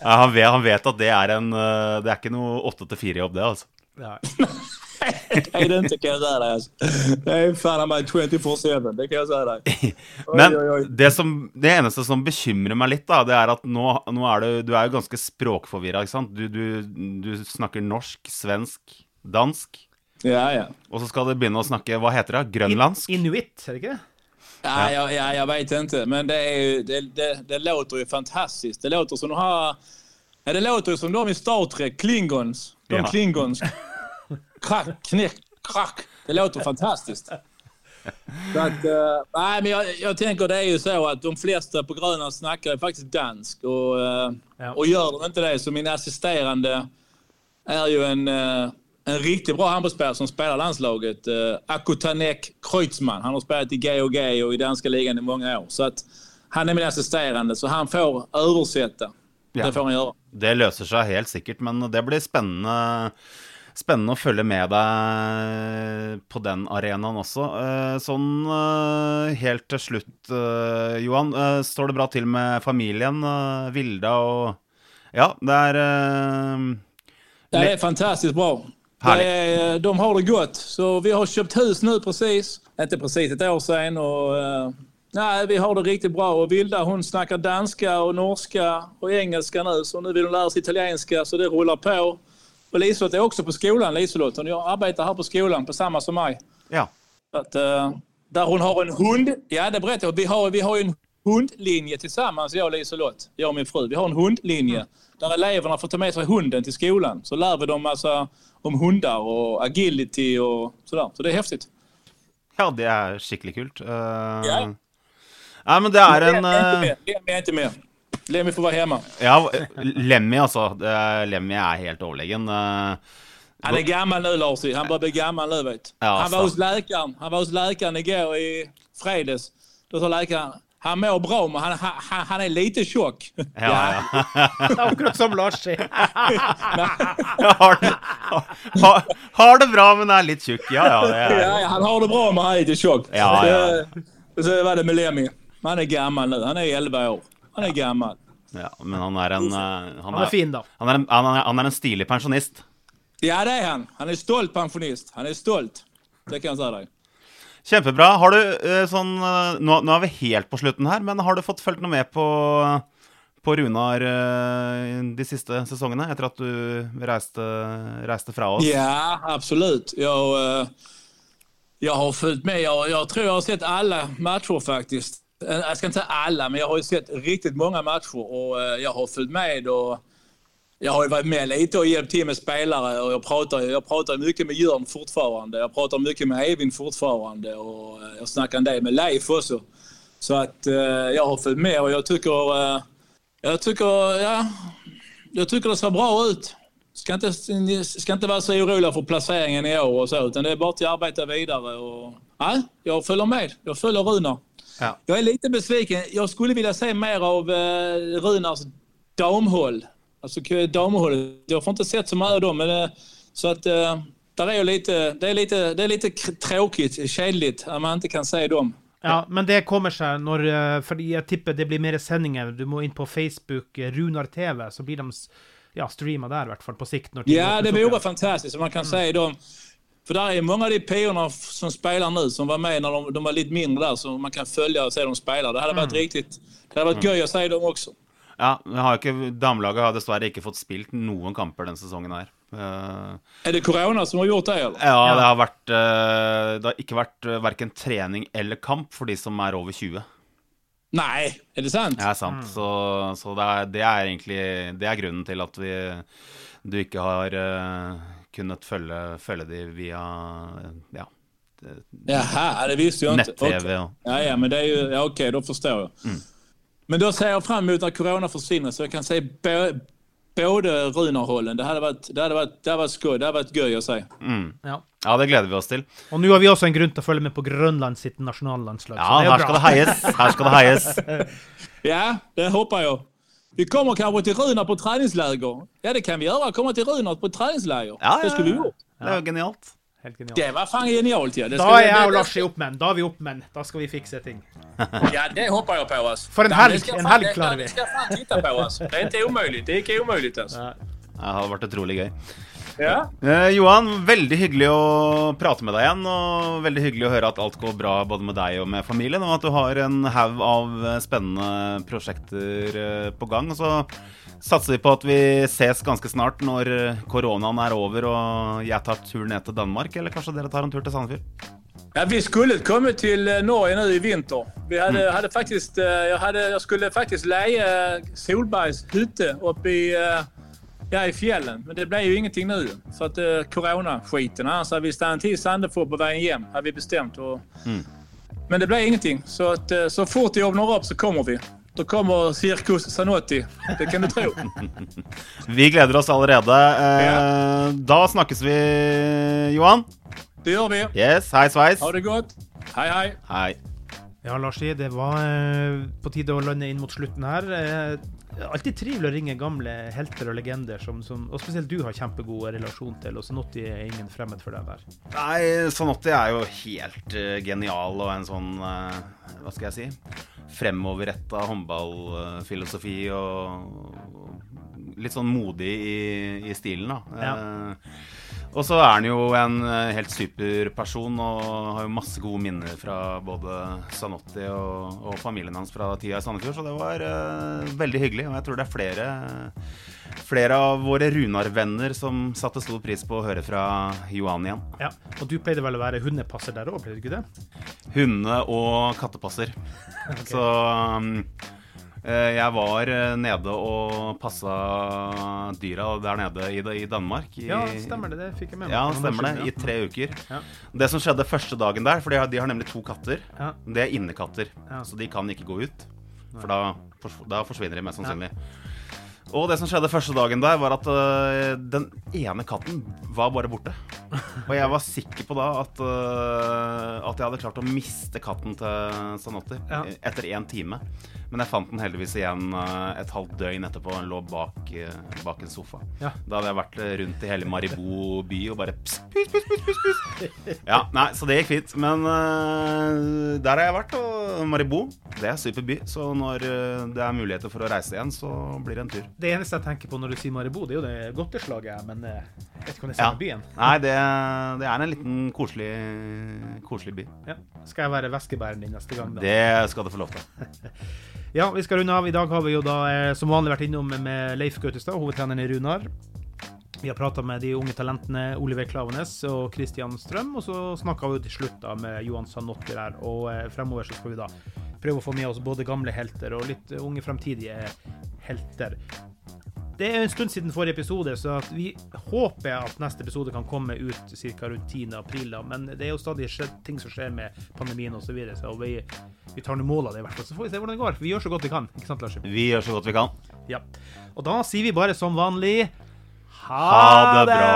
han, vet, han vet at det er en eh, Det er ikke noe åtte til fire-jobb, det, altså. Nei. Det den kan jag säga dig. Alltså. Det är fan mig 24-7. Det kan jeg si deg. Oj, Men oi, oi. det, som, det eneste som bekymrer meg litt, da, det er at nå, nå er du, du er jo ganske språkforvirra, ikke sant? Du, du, du snakker norsk, svensk, dansk, Ja, ja. og så skal du begynne å snakke Hva heter det? Grønlandsk? Inuitt, er det ikke det? Ja, ja, ja, jag vet inte. Men det, är ju, det, det, det låter ju fantastiskt. Det låter som de har... Ja, det låter ju som de i Star Trek, Klingons. De Ja. Klingons. Krack, knäck, krack. Det låter fantastiskt. Så att, eh, nej, men jag, jag tänker det är ju så att de flesta på Grönland snackar Faktisk faktiskt dansk. Och, uh, Ja. och gör de inte det så min assisterande är ju en, eh, en riktigt bra handbollsspelare som spelar landslaget. Uh, Akutanek Kreutzmann. Han har spelat i Gay och i danska ligan i många år. Så att han är min assisterende, så han får översätta. Ja. Det får han gjøre. Det løser seg helt sikkert, men det blir spennende. spennende å følge med deg på den arenaen også. Eh, sånn eh, helt til slutt, eh, Johan. eh, Står det bra til med familien? eh, Vilda og Ja, det er eh, det er fantastisk bra. Det är, de har det gott. Så vi har köpt hus nu precis. Inte precis ett år sedan. Och, uh, nej, vi har det riktigt bra. Och Vilda hon snackar danska och norska och engelska nu. Så nu vill hon lära sig italienska så det rullar på. Och Liselott är också på skolan. Liselott. Hon arbetar här på skolan på samma som mig. Ja. Att, eh, där hon har en hund. Ja, det beretter jag. Vi har, vi har en hundlinje tillsammans, jag och Liselott. Jag och min fru. Vi har en hundlinje där eleverna får ta med sig hunden till skolan. Så lär vi dem alltså om hundar och agility och sådär. Så det är häftigt. ja, det er skikkelig kult. Uh... Ja. Nei, men det er en er eh, med. Lemmy är inte med. Lemmy får vara hemma. Ja, Lemmy, altså. Er- Lemmy er helt overlegen. Eh, Han är gammal nu, Larsi. Han börjar bli gammal nu, vet Ja, Han var hos läkaren. Han var hos läkaren igår i fredags. Då sa läkaren, han mår bra, men han, han, han er lite tjukk. ja, ja. Akkurat som Lars sier. har, det, har, har det bra, men er litt tjukk. Ja, ja. Det er, Ja, ja, han har det bra men han er lite tjock. Ja, ja. Så, så var det med Lemmy. Han er gammel nå. Han er elleve år. Han er gammel. ja, men han er en eh, Han er fin, da. Han er en, han er, han er en stilig pensjonist. Ja, det er han. Han er stolt pensjonist. Han er stolt. Det kan jeg si dig. Kjempebra. Har du eh, sånn eh, nå, nå er vi helt på slutten her, men har du fått fulgt noe med på, på Runar eh, de siste sesongene? Etter at du reiste, reiste fra oss? Ja, absolutt. Jeg, jeg, har fulgt med. Jeg, jeg tror jeg har sett alle matcher faktisk. Jeg skal ikke si alle, men jeg har sett riktig mange matcher og jeg har fulgt med. Och jag har ju varit med lite och hjälpt till med spelare och jag pratar, jag pratar mycket med Jörn fortfarande. Jag pratar mycket med Eivind fortfarande och eh, jag snackar en del med Leif också. Så att eh, jag har följt med och jag tycker, eh, jag tycker, ja, jag tycker det ser bra ut. Ska inte, ska inte vara så oroliga för placeringen i år och så, utan det är bara att arbeta vidare. Och, ja, jag följer med. Jag följer Runar. Ja. Jag är lite besviken. Jag skulle vilja se mer av eh, Runars damhåll. Alltså k- damhållet. Jag får inte sett så mycket av dem. Men, det, så att eh, där är ju lite, det, är lite, det är lite tråkigt, kedligt att man inte kan se dem. Ja, men det kommer seg når Fordi jeg tipper det blir mer sendinger. Du må inn på Facebook, Runar TV, så blir de ja, streama der, i hvert fall på sikt. Ja, det vore fantastisk, som man kan se dem. For der er mange av de piorna som spiller nå, som var med når de, de var litt mindre der, så man kan følge og se dem spela. Det hadde vært mm. riktig. det hadde vært gøy å se dem också. Ja, har ikke, Damelaget har dessverre ikke fått spilt noen kamper denne sesongen her. Uh, er det korona som har gjort det eller? ja, det har vært uh, Det har ikke vært uh, verken trening eller kamp for de som er over 20. Nei, er det sant? Er sant. Så, så det, er, det er egentlig Det er grunnen til at vi du ikke har eh, kunnet følge, følge de via ja, Jaha, det visste jo ikke. nett-TV. Okay. Ja, ja, men det er jo, ja, OK, da forstår jeg. jag. Men då ser jag fram emot när corona försvinner så jag kan se både Runarhollen. Det hadde vært, det hadde vært, det hadde vært, skøy, det hadde vært gøy å si. Mm. Ja. Ja, det gleder vi oss til. Og nå har vi også en grunn til å følge med på Grønland sitt nasjonallandslag. Ja, så det er her skal. Her skal det heies. Ja, det håper jeg. Vi kommer kanskje til Runar på treningsleir. Ja, det kan vi gjøre. Komma til Runar på treningsleir. Ja, Det skulle vi ja, gjort. Det er jo genialt. Helt genialt. Det var fan genialt ja. Det Da er jeg og Lars i oppmenn. Da er vi oppmenn. Da skal vi fikse ting. Ja, det håper jeg på oss. For en helg- en helg klarer vi. Det ska fan titta på alltså. Det er ikke umulig. Det er ikke omöjligt altså. Det har vært utrolig gøy. Ja. Eh, Johan, veldig hyggelig å prate med deg igjen. Og veldig hyggelig å høre at alt går bra både med deg og med familien. Og at du har en haug av spennende prosjekter eh, på gang. Og så satser vi på at vi ses ganske snart når eh, koronaen er over og jeg tar tur ned til Danmark. Eller kanskje dere tar en tur til Sandefjord? Ja, vi skulle komme till eh, Norge nå i vinter. Vi hade, hadde faktisk, jeg, hadde, jeg, skulle faktisk leie Solbergs hytte oppe i, eh, ja, i fjällen. Men det ble jo ingenting nå. For at eh, så hvis det er vi tid till Sandefjord på veien hjem, har vi bestemt. Og, mm. Men det ble ingenting. Så, eh, så fort det åpner opp, så kommer vi. Då kommer Sirkus Zanotti. Det kan du tro. Vi gleder oss allerede. Eh, Da snakkes vi, Johan. Det gjør vi. Yes, hei sveis. Ha det godt. Hei, hei. Hei. Ja, Larsi, det var eh, på tide å lande inn mot slutten her. Alltid trivelig å ringe gamle helter og legender, som, som, og spesielt du har kjempegod relasjon til. Og Sanotti er ingen fremmed for deg der. Nei, Sanotti er jo helt uh, genial og en sånn uh, Hva skal jeg si? Fremoverretta håndballfilosofi og litt sånn modig i, i stilen, da. Ja. Uh, og så er han jo en helt super person og har jo masse gode minner fra både Sanotti og, og familien hans fra tida i Sandefjord, så det var uh, veldig hyggelig. Og jeg tror det er flere, flere av våre Runar-venner som satte stor pris på å høre fra Johan igjen. Ja, Og du pleide vel å være hundepasser der òg, pleide du ikke det? Hunde- og kattepasser. okay. Så um, jeg var nede og passa dyra der nede i, Danmark. I, ja, stemmer det. Det fikk jeg med meg. Ja, stemmer det. I tre uker. Ja. Det som skjedde første dagen der, for de har, de har nemlig to katter, Ja. det er innekatter. Ja. Så de kan ikke gå ut. For da, da forsvinner de mest sannsynlig. Og det som skjedde første dagen der, var at uh, den ene katten var bare borte. Og jeg var sikker på da at, uh, at jeg hadde klart å miste katten til Sanotti Ja. etter én time. Men jeg fant den heldigvis igjen øh, et halvt døgn etterpå. Den lå bak, øh, bak en sofa. Ja. Da hadde jeg vært øh, rundt i hele Maribo by og bare pss, pss, pss, pss, pus. Ja, nei, så det gikk fint. Men uh, der har jeg vært, og Maribo, det er super by. Så når det er muligheter for å reise igjen, så blir det en tur. Det eneste jeg tenker på når du sier Maribo, det er jo det godteslaget, men eh, jeg vet ikke om det er Ja. byen. Nei, det, det er en liten koselig, koselig by. Ja. Skal jeg være veskebæreren din neste gang, da? Det skal du få lov til. Ja, vi skal runde av. I dag har vi jo da eh, som vanlig vært innom med Leif Gautestad, hovedtreneren i Runar. Vi har prata med de unge talentene Oliver Klavenes og Christian Strøm, og så snakka vi til slutt da med Johan Sanotti der. Og eh, fremover så skal vi da prøve å få med oss både gamle helter og litt unge fremtidige helter. Det er en stund siden forrige episode, så vi håper at neste episode kan komme ut ca. rundt 10.4. Men det er jo stadig ting som skjer med pandemien osv., så, videre, så vi, vi, tar nå mål av det i hvert fall. Så får vi se hvordan det går. Vi gjør så godt vi kan. Ikke sant, Lars? Vi gjør så godt vi kan. Ja. Og da sier vi bare som vanlig ha, ha det bra!